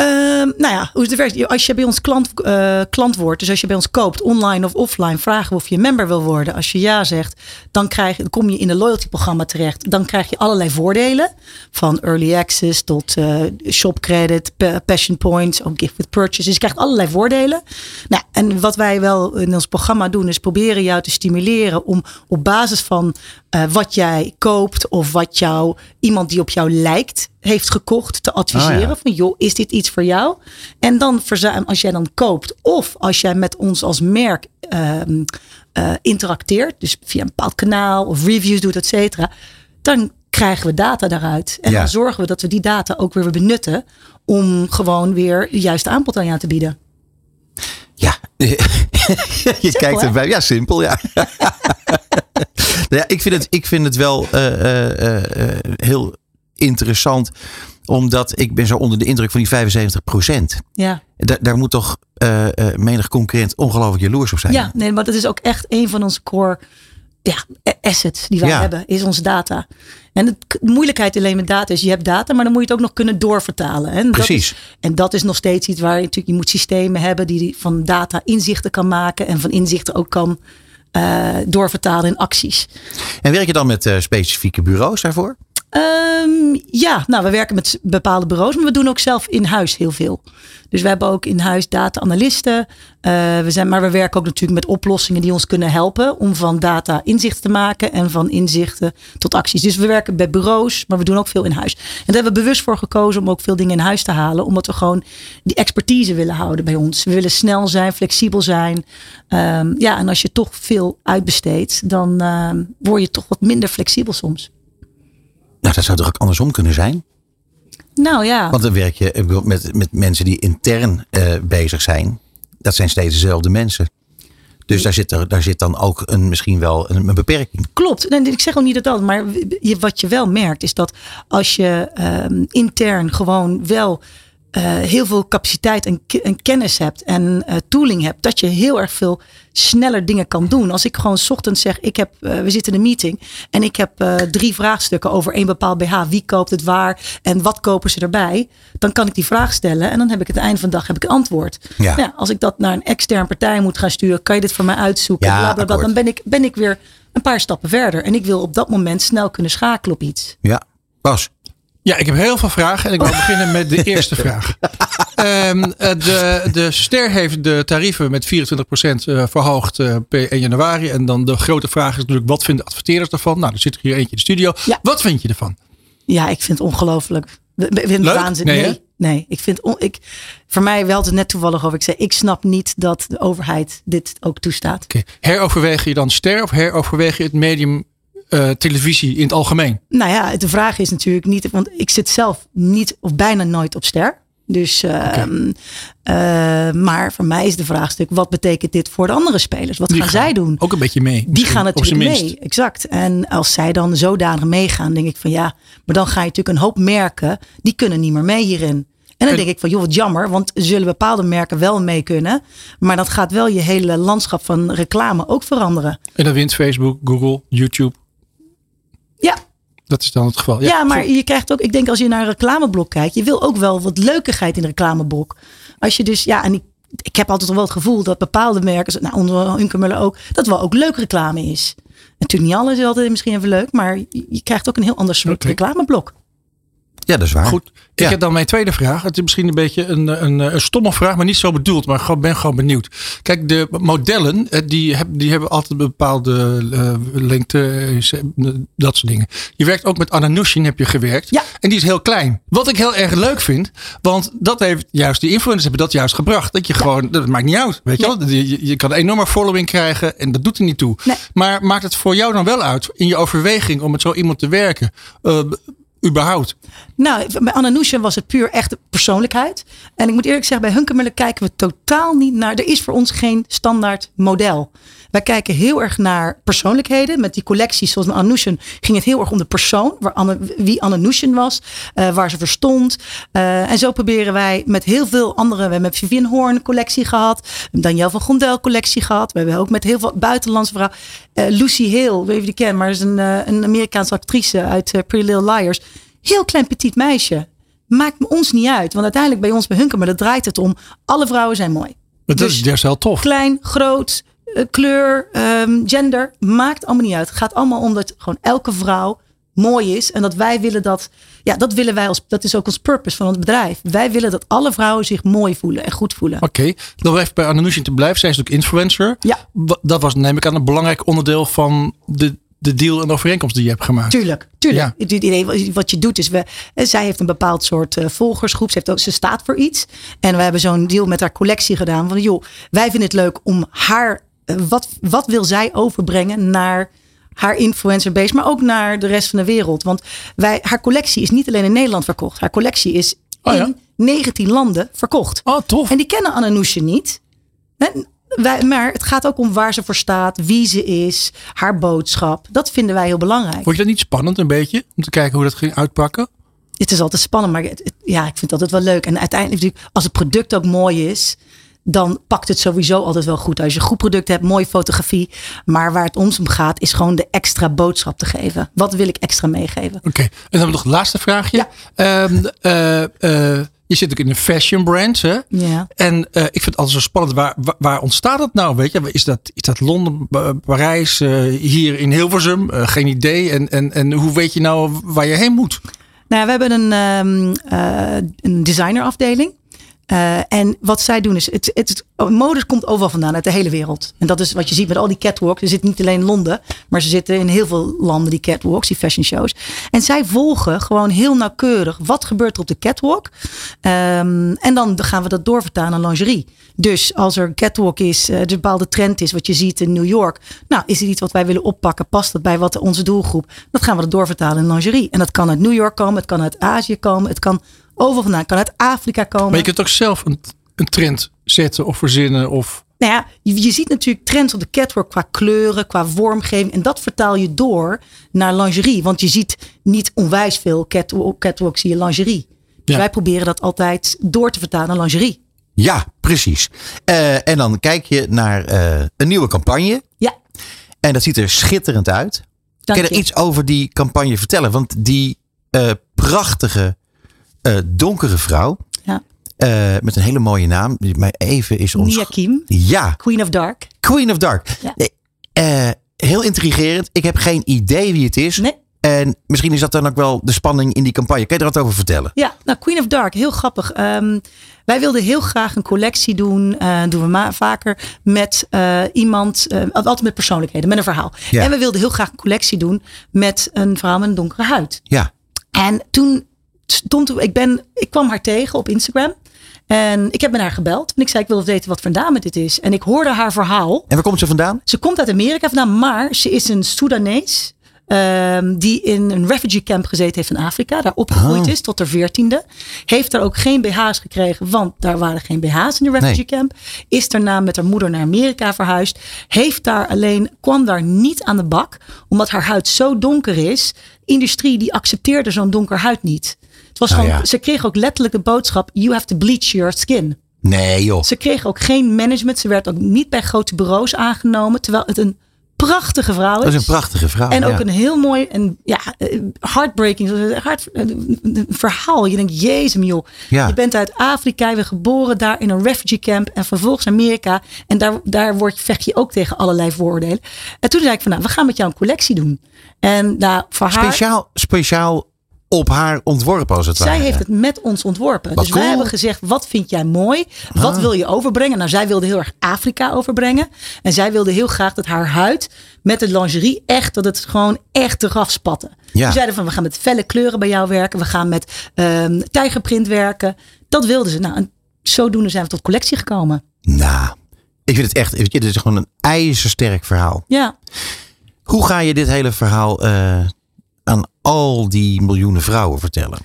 Ehm, nou ja, hoe het werkt. Als je bij ons klant, eh, klant wordt, dus als je bij ons koopt, online of offline, vragen we of je member wil worden. Als je ja zegt, dan, krijg, dan kom je in een loyalty programma terecht. Dan krijg je allerlei voordelen. Van early access tot eh, shop credit, pa- passion points, ook gift with purchase. Dus je krijgt allerlei voordelen. Nou, en wat wij wel in ons programma doen, is proberen jou te stimuleren om op basis van eh, wat jij koopt of wat jou, iemand die op jou lijkt, heeft gekocht, te adviseren. Oh ja. Van joh, is dit iets voor jou? En dan verzuim, als jij dan koopt of als jij met ons als merk ehm, eh, interacteert, dus via een bepaald kanaal of reviews doet, et cetera, dan krijgen we data daaruit. En Ja. dan zorgen we dat we die data ook weer benutten om gewoon weer de juiste aanbod aan jou te bieden. Ja, *laughs* je kijkt hè? erbij. Ja, simpel, ja. *laughs* *laughs* Nou ja ik, vind het, ik vind het wel eh, eh, eh, heel interessant. Omdat ik ben zo onder de indruk van die 75 procent. Ja. Daar, daar moet toch menig concurrent ongelooflijk jaloers op zijn. Ja, nee, maar dat is ook echt een van onze core ja, a- assets die wij Ja. hebben, is onze data. En het- de moeilijkheid alleen met data is, je hebt data, maar dan moet je het ook nog kunnen doorvertalen. En Precies. Dat is, en dat is nog steeds iets waar je natuurlijk, je moet systemen hebben die van data inzichten kan maken en van inzichten ook kan doorvertalen in acties. En werk je dan met eh, specifieke bureaus daarvoor? Ehm, ja, nou, we werken met bepaalde bureaus, maar we doen ook zelf in huis heel veel. Dus we hebben ook in huis data-analisten. Eh, we zijn, maar we werken ook natuurlijk met oplossingen die ons kunnen helpen om van data inzicht te maken en van inzichten tot acties. Dus we werken bij bureaus, maar we doen ook veel in huis. En daar hebben we bewust voor gekozen om ook veel dingen in huis te halen, omdat we gewoon die expertise willen houden bij ons. We willen snel zijn, flexibel zijn. Ehm, ja, en als je toch veel uitbesteedt, dan ehm, word je toch wat minder flexibel soms. Nou, dat zou toch ook andersom kunnen zijn? Nou ja. Want dan werk je met, met mensen die intern eh, bezig zijn. Dat zijn steeds dezelfde mensen. Dus daar zit, er, daar zit dan ook een, misschien wel een, een beperking. Klopt. En ik zeg ook niet dat dat, maar je- wat je wel merkt is dat als je ehm, intern gewoon wel eh, heel veel capaciteit en, ke- en kennis hebt en eh, tooling hebt, dat je heel erg veel sneller dingen kan doen. Als ik gewoon 's ochtends zeg, ik heb, eh, we zitten in een meeting en ik heb drie vraagstukken over één bepaald BH. Wie koopt het waar en wat kopen ze erbij? Dan kan ik die vraag stellen en dan heb ik het einde van de dag heb ik een antwoord. Ja. Nou als ik dat naar een extern partij moet gaan sturen, kan je dit voor mij uitzoeken? Ja, bla, bla, bla, akkoord. dan ben ik, ben ik weer een paar stappen verder. En ik wil op dat moment snel kunnen schakelen op iets. Ja, Bas. Ja, ik heb heel veel vragen en ik wil beginnen met de *laughs* eerste vraag. Ehm, eh, de, de Ster heeft de tarieven met 24% eh, verhoogd eh, per 1 januari. En dan de grote vraag is natuurlijk, wat vinden adverteerders ervan? Nou, er zit er hier eentje in de studio. Wat vind je ervan? Ja, ik vind het ongelooflijk. Ik vind het waanzin. Nee, Nee, ik vind on- ik, voor mij wel het net toevallig over. Ik zei, ik snap niet dat de overheid dit ook toestaat. Oké, Heroverweeg je dan Ster of heroverweeg je het medium eh, televisie in het algemeen? Nou ja, de vraag is natuurlijk niet, want ik zit zelf niet of bijna nooit op ster. Dus, eh, maar voor mij is de vraagstuk, wat betekent dit voor de andere spelers? Wat Die gaan, zij doen? Ook een beetje mee. Die gaan natuurlijk mee, exact. En als zij dan zodanig meegaan, denk ik van ja, maar dan ga je natuurlijk een hoop merken, die kunnen niet meer mee hierin. En dan En- denk ik van joh, wat jammer, want zullen bepaalde merken wel mee kunnen. Maar dat gaat wel je hele landschap van reclame ook veranderen. En dan wint Facebook, Google, YouTube. Ja, Dat is dan het geval. Ja, maar goed. je krijgt ook, ik denk als je naar een reclameblok kijkt, je wil ook wel wat leukigheid in een reclameblok. Als je dus, ja, en ik, ik heb altijd wel het gevoel dat bepaalde merken, nou onder Hunkemuller ook, dat wel ook leuk reclame is. Natuurlijk niet alles is altijd misschien even leuk, maar je, krijgt ook een heel ander soort reclameblok. Ja, dat is waar. Goed. Ik Ja. heb dan mijn tweede vraag. Het is misschien een beetje een, een, een stomme vraag, maar niet zo bedoeld. Maar ik ben gewoon benieuwd. Kijk, de modellen, eh, die, heb, die hebben altijd een bepaalde eh, lengte, eh, dat soort dingen. Je werkt ook met Anna Nushin, heb je gewerkt. Ja. En die is heel klein. Wat ik heel erg leuk vind, want dat heeft juist, die influencers hebben dat juist gebracht. Dat je gewoon, dat maakt niet uit. Weet je wel? Je, je- kan een enorme following krijgen en dat doet er niet toe. Nee. Maar maakt het voor jou dan wel uit in je overweging om met zo iemand te werken? Überhaupt. Nou, bij Anna Nushin was het puur echt persoonlijkheid. En ik moet eerlijk zeggen, bij Hunkemuller kijken we totaal niet naar. Er is voor ons geen standaard model. Wij kijken heel erg naar persoonlijkheden. Met die collecties zoals met Anna Nushin ging het heel erg om de persoon. Waar Anne, wie Anna Nushin was. eh, waar ze verstond. Eh, en zo proberen wij met heel veel andere. We hebben met Vivian Horn collectie gehad. Danielle van Gondel collectie gehad. We hebben ook met heel veel buitenlandse vrouwen. eh, Lucy Hale, weet je die kent. Maar is een, een Amerikaanse actrice uit Pretty Little Liars. Heel klein petit meisje. Maakt me ons niet uit. Want uiteindelijk bij ons bij Hunker, maar dat draait het om. Alle vrouwen zijn mooi. Maar dat Dus- is juist heel tof. Klein, groot, kleur, ehm, gender. Maakt allemaal niet uit. Het gaat allemaal om dat gewoon elke vrouw mooi is. En dat wij willen dat. Ja, dat willen wij als. Dat is ook ons purpose van ons bedrijf. Wij willen dat alle vrouwen zich mooi voelen en goed voelen. Oké, dan even bij Ananushin te blijven. Zij is natuurlijk influencer. Ja. Dat was neem ik aan een belangrijk onderdeel van de, de deal en de overeenkomst die je hebt gemaakt. Tuurlijk, tuurlijk. Ja. Het idee, wat- je doet is, we, eh, zij heeft een bepaald soort eh, volgersgroep. Ze, heeft ook, ze staat voor iets. En we hebben zo'n deal met haar collectie gedaan. Van joh, wij vinden het leuk om haar, eh, wat, wat wil zij overbrengen naar haar influencer base, maar ook naar de rest van de wereld. Want wij, haar collectie is niet alleen in Nederland verkocht. Haar collectie is Oh ja? in 19 landen verkocht. Oh, tof. En die kennen Ananousje niet. En wij, maar het gaat ook om waar ze voor staat, wie ze is, haar boodschap. Dat vinden wij heel belangrijk. Vond je dat niet spannend een beetje? Om te kijken hoe dat ging uitpakken? Het is altijd spannend, maar het- het- ja, ik vind het altijd wel leuk. En uiteindelijk als het product ook mooi is, dan pakt het sowieso altijd wel goed. Als je een goed product hebt, mooie fotografie. Maar waar het ons om gaat, is gewoon de extra boodschap te geven. Wat wil ik extra meegeven? Oké, en dan hebben we nog het laatste vraagje. Ja. Ehm, eh, eh, Je zit ook in een fashion brand. Hè? Ja. En eh, ik vind het altijd zo spannend. Waar, waar, waar ontstaat dat nou? Weet je? Is, dat, is dat Londen, Parijs, hier in Hilversum? Geen idee. En, en, en hoe weet je nou waar je heen moet? Nou, we hebben een, ehm eh, een designerafdeling. Eh, en wat zij doen is, het, het, mode komt overal vandaan, uit de hele wereld. En dat is wat je ziet met al die catwalks. Er zit niet alleen in Londen, maar ze zitten in heel veel landen, die catwalks, die fashion shows. En zij volgen gewoon heel nauwkeurig wat gebeurt er op de catwalk. Ehm, en dan gaan we dat doorvertalen naar lingerie. Dus als er een catwalk is, eh, er een bepaalde trend is, wat je ziet in New York. Nou, is het iets wat wij willen oppakken? Past dat bij wat onze doelgroep? Dat gaan we dat doorvertalen in lingerie. En dat kan uit New York komen, het kan uit Azië komen, het kan overal vandaan, het kan uit Afrika komen. Maar je kunt ook zelf een, een trend zetten of verzinnen. Of, Nou ja, je, je ziet natuurlijk trends op de catwalk qua kleuren, qua vormgeving. En dat vertaal je door naar lingerie. Want je ziet niet onwijs veel catwalk, catwalk zie je lingerie. Dus Ja. wij proberen dat altijd door te vertalen naar lingerie. Ja, precies. Eh, en dan kijk je naar eh, een nieuwe campagne. Ja. En dat ziet er schitterend uit. Dank kan je er iets over die campagne vertellen? Want die eh, prachtige eh, donkere vrouw. Ja. eh, met een hele mooie naam. Die mij even is ons. Nia Kim, Ja, Queen of Dark. Queen of Dark. Ja. Eh, heel intrigerend. Ik heb geen idee wie het is. Nee. En misschien is dat dan ook wel de spanning in die campagne. Kan je er wat over vertellen? Ja, nou Queen of Dark, heel grappig. Ehm, wij wilden heel graag een collectie doen, eh, doen we ma- vaker, met iemand, altijd met persoonlijkheden, met een verhaal. Ja. En we wilden heel graag een collectie doen met een vrouw met een donkere huid. Ja. En toen stond ik ben, ik kwam haar tegen op Instagram. En ik heb met haar gebeld. En ik zei, ik wil weten wat voor dame dit is. En ik hoorde haar verhaal. En waar komt ze vandaan? Ze komt uit Amerika vandaan, maar ze is een Soedanees. ehm, die in een refugee camp gezeten heeft in Afrika. Daar opgegroeid Oh. is tot haar veertiende. Heeft daar ook geen BH's gekregen, want daar waren geen BH's in de refugee Nee. camp. Is daarna met haar moeder naar Amerika verhuisd. Heeft daar alleen, kwam daar niet aan de bak. Omdat haar huid zo donker is. Industrie die accepteerde zo'n donker huid niet. Was gewoon, ja. Ze kreeg ook letterlijk de boodschap: You have to bleach your skin. Nee joh. Ze kreeg ook geen management. Ze werd ook niet bij grote bureaus aangenomen. Terwijl het een prachtige vrouw is. Dat is een prachtige vrouw. En ook een heel mooi en ja, eh, heartbreaking hart, eh, een verhaal. Je denkt, jezus joh. Ja. Je bent uit Afrika, je bent geboren daar in een refugee camp. En vervolgens Amerika. En daar, daar word, vecht je ook tegen allerlei vooroordelen. En toen zei ik van, nou, we gaan met jou een collectie doen. En nou, voor haar... Speciaal, speciaal op haar ontworpen als het Zij ware. heeft het met ons ontworpen. Wat dus wij hebben gezegd, wat vind jij mooi? Wat Ah. wil je overbrengen? Nou, zij wilde heel erg Afrika overbrengen. En zij wilde heel graag dat haar huid met de lingerie echt, dat het gewoon echt eraf spatte. Ja. Ze zeiden van, we gaan met felle kleuren bij jou werken. We gaan met ehm tijgerprint werken. Dat wilden ze. Nou, en zodoende zijn we tot collectie gekomen. Nou, ik vind het echt, weet je, dit is gewoon een ijzersterk verhaal. Ja. Hoe ga je dit hele verhaal eh, al die miljoenen vrouwen vertellen?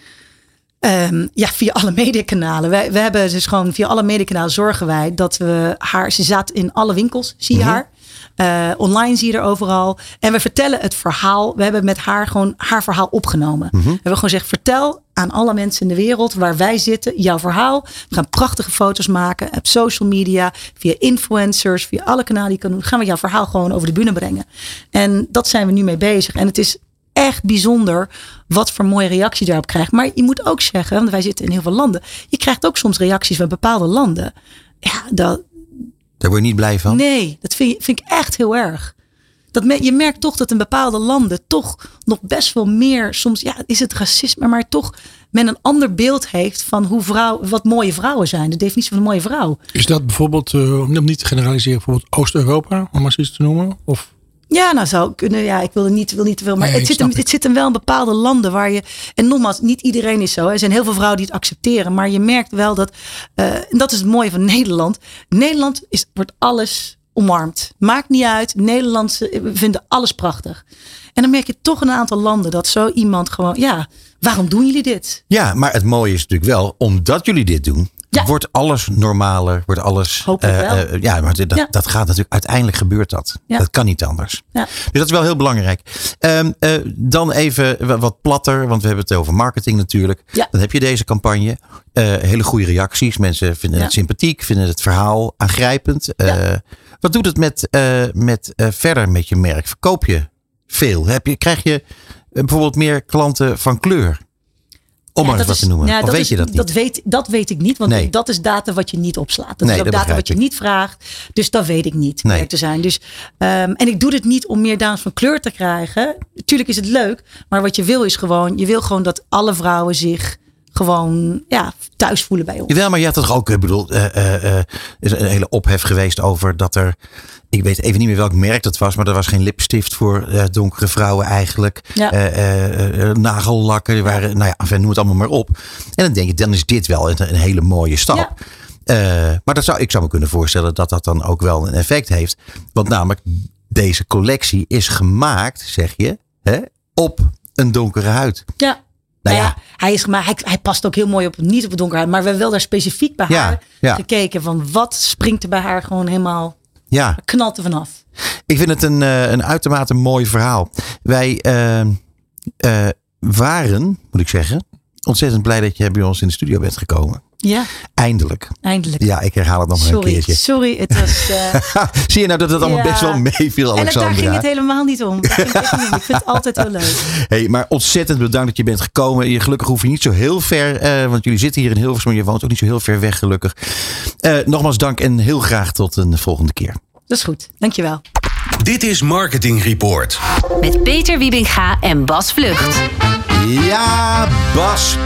Ehm, ja, via alle mediakanalen. Wij, we hebben dus gewoon via alle mediakanalen zorgen wij dat we haar. Ze zat in alle winkels, zie je Mhm. haar. Eh, online zie je er overal. En we vertellen het verhaal. We hebben met haar gewoon haar verhaal opgenomen. Mhm. We hebben gewoon gezegd: vertel aan alle mensen in de wereld waar wij zitten jouw verhaal. We gaan prachtige foto's maken op social media, via influencers, via alle kanalen die je kan doen. Gaan we jouw verhaal gewoon over de bühne brengen. En dat zijn we nu mee bezig. En het is echt bijzonder wat voor mooie reactie je daarop krijgt. Maar je moet ook zeggen, want wij zitten in heel veel landen. Je krijgt ook soms reacties van bepaalde landen. Ja, dat, Daar word je niet blij van? nee, dat vind, je- vind ik echt heel erg. Dat me- je merkt toch dat in bepaalde landen toch nog best wel meer, soms ja, is het racisme, maar toch men een ander beeld heeft van hoe vrouw, wat mooie vrouwen zijn. De definitie van een mooie vrouw. is dat bijvoorbeeld, eh, om niet te generaliseren, bijvoorbeeld Oost-Europa, om maar eens iets te noemen? Of Ja, nou zou kunnen. Ja, ik wil er niet, wil niet te veel. Maar Nee, het, zit hem, het zit hem wel in bepaalde landen waar je. En nogmaals, niet iedereen is zo. Er zijn heel veel vrouwen die het accepteren. Maar je merkt wel dat. eh, en dat is het mooie van *laughs* Nederland. Nederland is, wordt alles omarmd. Maakt niet uit. Nederlandse we vinden alles prachtig. En dan merk je toch in een aantal landen dat zo iemand gewoon. Ja, waarom doen jullie dit? Ja, maar het mooie is natuurlijk wel, omdat jullie dit doen, Ja. wordt alles normaler, wordt alles. Hopelijk eh, wel. eh, ja, maar dat, Ja. dat gaat natuurlijk, uiteindelijk gebeurt dat. Ja. Dat kan niet anders. Ja. Dus dat is wel heel belangrijk. Ehm, eh, dan even wa- wat platter, want we hebben het over marketing natuurlijk. Ja. Dan heb je deze campagne. Hele goede reacties. Mensen vinden het sympathiek, vinden het verhaal aangrijpend. Wat doet het met, met verder met je merk? Verkoop je veel? Heb je, krijg je bijvoorbeeld meer klanten van kleur? Om maar eens wat is- te noemen. ja, of dat weet is- je dat niet? Dat weet, dat weet ik niet, want Nee. dat is data wat je niet opslaat. Dat Nee, is ook dat data wat je ik. niet vraagt. Dus dat weet ik niet, Nee. nee. te zijn. Dus, ehm, en ik doe dit niet om meer dames van kleur te krijgen. Tuurlijk is het leuk, maar wat je wil is gewoon, je wil gewoon dat alle vrouwen zich gewoon ja, thuis voelen bij ons. Jawel, maar je had toch ook, ik bedoel, eh, eh, eh, er is een hele ophef geweest over dat er, ik weet even niet meer welk merk dat was, maar er was geen lipstift voor donkere vrouwen eigenlijk. Ja. Nagellakken, die waren, nou ja, noem het allemaal maar op. En dan denk je, dan is dit wel een, een hele mooie stap. Ja. Maar dat zou, ik zou me kunnen voorstellen dat dat dan ook wel een effect heeft. Want namelijk, deze collectie is gemaakt, zeg je, hè, op een donkere huid. Ja. Nou ja. ja, hij, is, maar hij, hij past ook heel mooi op, niet op het donkerheid. Maar we hebben wel daar specifiek bij Ja, haar ja. gekeken van wat springt er bij haar gewoon helemaal, Ja. knalt er vanaf. Ik vind het een, eh, een uitermate mooi verhaal. Wij eh, eh, waren, moet ik zeggen, ontzettend blij dat je bij ons in de studio bent gekomen. Ja, Eindelijk. eindelijk. Ja, ik herhaal het nog maar een keertje. sorry, het was... *laughs* eh, Zie je nou dat het allemaal Ja. best wel meeviel, en daar ging het helemaal niet om. Daar ging het echt niet om. Ik vind het altijd heel leuk. *laughs* Hey, maar ontzettend bedankt dat je bent gekomen. Je, gelukkig hoef je niet zo heel ver, eh, want jullie zitten hier in Hilversum, maar je woont ook niet zo heel ver weg, gelukkig. Eh, nogmaals dank en heel graag tot een volgende keer. Dat is goed. Dankjewel. Dit is Marketing Report. Met Peter Wiebinga en Bas Vlucht. Ja, Bas.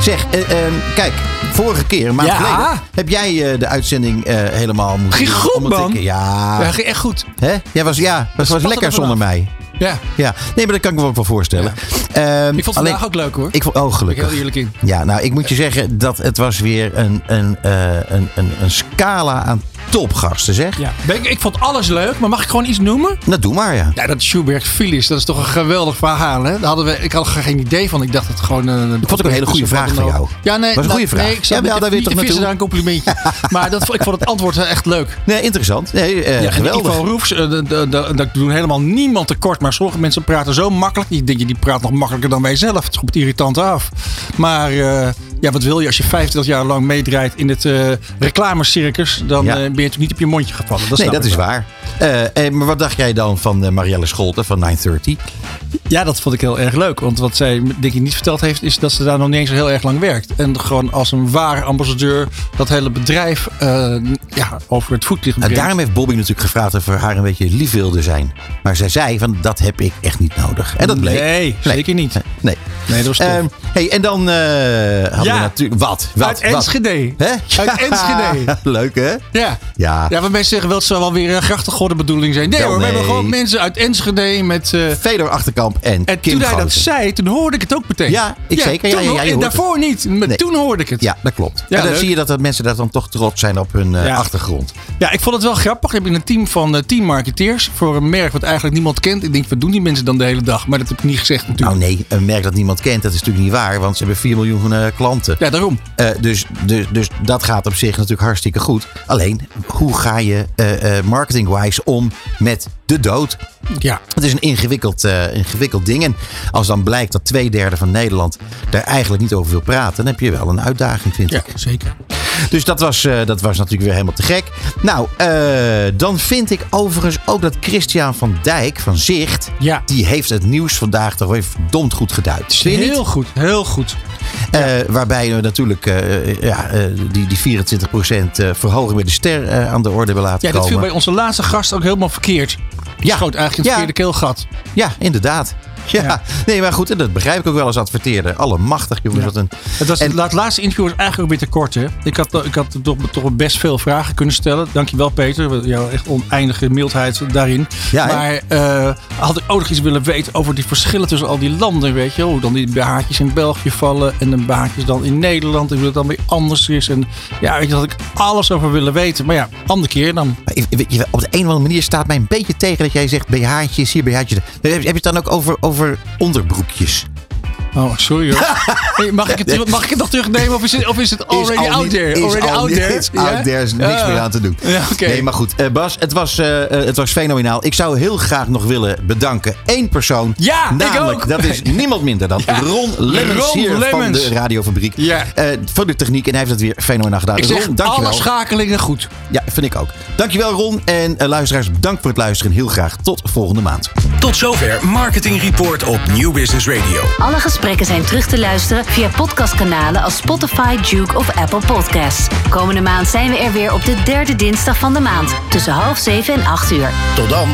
Zeg, eh, eh, kijk, vorige keer, een maand Ja. geleden, heb jij eh, de uitzending eh, helemaal moeten Ging goed, man. Ja, Ja, ging echt goed. hè? Jij was, ja, was spatte lekker er zonder mij. Ja. Ja, nee, maar dat kan ik me ook wel voorstellen. Ehm, Ik vond het vandaag ook leuk hoor. Ik vond, oh, ik gelukkig. heel eerlijk in. Ja, nou, ik moet je zeggen dat het was weer een, een, een, een, een scala aan topgasten, zeg. Ja. Ik, ik vond alles leuk, maar mag ik gewoon iets noemen? Nou, doe maar, ja. Ja, dat Schubert Phyllis, dat is toch een geweldig verhaal, hè? Daar hadden we, ik had er geen idee van. Ik dacht het gewoon... Een, Ik vond ook een hele goede vraag van jou. Ja, nee. Was een nou, goede vraag. Nee, ik zat Ja, daar niet toch vissen naar een complimentje. *laughs* maar dat, ik vond het antwoord echt leuk. Nee, interessant. Nee, eh, Ja, geweldig. Ivo Roefs, eh, de- dat doen helemaal niemand tekort. Maar sommige mensen praten zo makkelijk. Die denk je, die praat nog makkelijker dan wij zelf. Het is het irritante af. Maar eh, ja, wat wil je als je 25 jaar lang meedraait in het eh reclamecircus? Dan Ja. eh, ben je natuurlijk niet op je mondje gevallen. Dat nee, dat is wel. waar. Eh, maar wat dacht jij dan van Marielle Scholten van 930? Ja, dat vond ik heel erg leuk. Want wat zij denk ik niet verteld heeft, is dat ze daar nog niet eens heel erg lang werkt. En gewoon als een ware ambassadeur dat hele bedrijf eh, ja, over het voetlicht En brengt. daarom heeft Bobby natuurlijk gevraagd of er haar een beetje lief wilde zijn. Maar zij zei van, dat heb ik echt niet nodig. En dat bleek. Nee, zeker niet. Nee. Nee, dat was tof. Ehm, hey, en dan eh, hadden Ja. we natuurlijk... Wat? wat Uit wat? Enschede. Hè? Uit *laughs* Enschede. Leuk, hè? Ja. Ja. Ja, maar mensen zeggen wel, het zou wel weer een grachten geworden bedoeling zijn. Nee Wel, hoor, we hebben gewoon mensen uit Enschede met... eh, Fedor En, en Kim toen hij dat zei, toen hoorde ik het ook meteen. Ja, ik zeker. Ja, ja, ja, daarvoor niet, maar Nee. toen hoorde ik het. Ja, dat klopt. Ja, en dan leuk. zie je dat, dat mensen daar dan toch trots zijn op hun eh, achtergrond. Ja, ik vond het wel grappig. Je hebt een team van eh, tien marketeers voor een merk wat eigenlijk niemand kent. Ik denk, wat doen die mensen dan de hele dag? Maar dat heb ik niet gezegd natuurlijk. Nou nee, een merk dat niemand kent, dat is natuurlijk niet waar. Want ze hebben 4 miljoen eh, klanten. Ja, daarom. Dus, dus, dus dat gaat op zich natuurlijk hartstikke goed. Alleen, hoe ga je marketing-wise om met de dood? Ja. Het is een ingewikkeld, eh, ingewikkeld ding. En als dan blijkt dat twee derde van Nederland daar eigenlijk niet over wil praten, dan heb je wel een uitdaging, vind Ja, ik. zeker. Dus dat was, eh, dat was natuurlijk weer helemaal te gek. Nou, eh, dan vind ik overigens ook dat Christian van Dijk van Zicht, Ja. die heeft het nieuws vandaag toch weer verdomd goed geduid. Niet? Heel goed, heel goed. Waarbij we natuurlijk ja, die, die 24% eh, verhoging bij de ster aan de orde hebben laten Ja, dat viel komen. bij onze laatste gast ook helemaal verkeerd. Die Ja. schoot eigenlijk in Ja. het verkeerde keelgat. Ja, inderdaad. Ja. Ja. nee, maar goed, en dat begrijp ik ook wel als adverteerder. Allemachtig, jongens. Ja. Wat een... Het, was, En- het laatste interview was eigenlijk ook weer te kort. Hè? Ik had, ik had toch, toch best veel vragen kunnen stellen. Dankjewel Peter. Jouw echt oneindige mildheid daarin. Ja, maar eh, had ik ook nog iets willen weten over die verschillen tussen al die landen. Weet je? Hoe dan die BH'tjes in België vallen en de BH'tjes dan in Nederland. En hoe het dan weer anders is. En ja, weet je, had ik alles over willen weten. Maar ja, andere keer dan. Maar ik- weet je, op de een of andere manier staat mij een beetje tegen dat jij zegt BH'tjes, hier BH'tjes. Heb je het dan ook over, over onderbroekjes? Oh, sorry hoor. *laughs* Hey, mag, ik het, mag ik het nog terugnemen of is het, of is het already al out niet- there? Is Already al out there? is out there, is niks Ja. meer aan te doen. Ja. Nee, maar goed. Eh, Bas, het was, eh, eh, het was fenomenaal. Ik zou heel graag nog willen bedanken. Één persoon. Ja, ik Namelijk, ook. dat is *laughs* niemand minder dan Ja. Ron Lemmens Ron hier Lemmens. van de radiofabriek. Ja. Eh, voor de techniek. En hij heeft het weer fenomenaal gedaan. Ik zeg Ron, dankjewel. alle schakelingen goed. Ja, vind ik ook. Dankjewel Ron. En luisteraars, bedankt voor het luisteren. Heel graag tot volgende maand. Tot zover Marketing Report op Nieuw Business Radio. Alle gesprekken zijn terug te luisteren via podcastkanalen als Spotify, Duke of Apple Podcasts. Komende maand zijn we er weer op de derde dinsdag van de maand tussen half zeven en acht uur. Tot dan.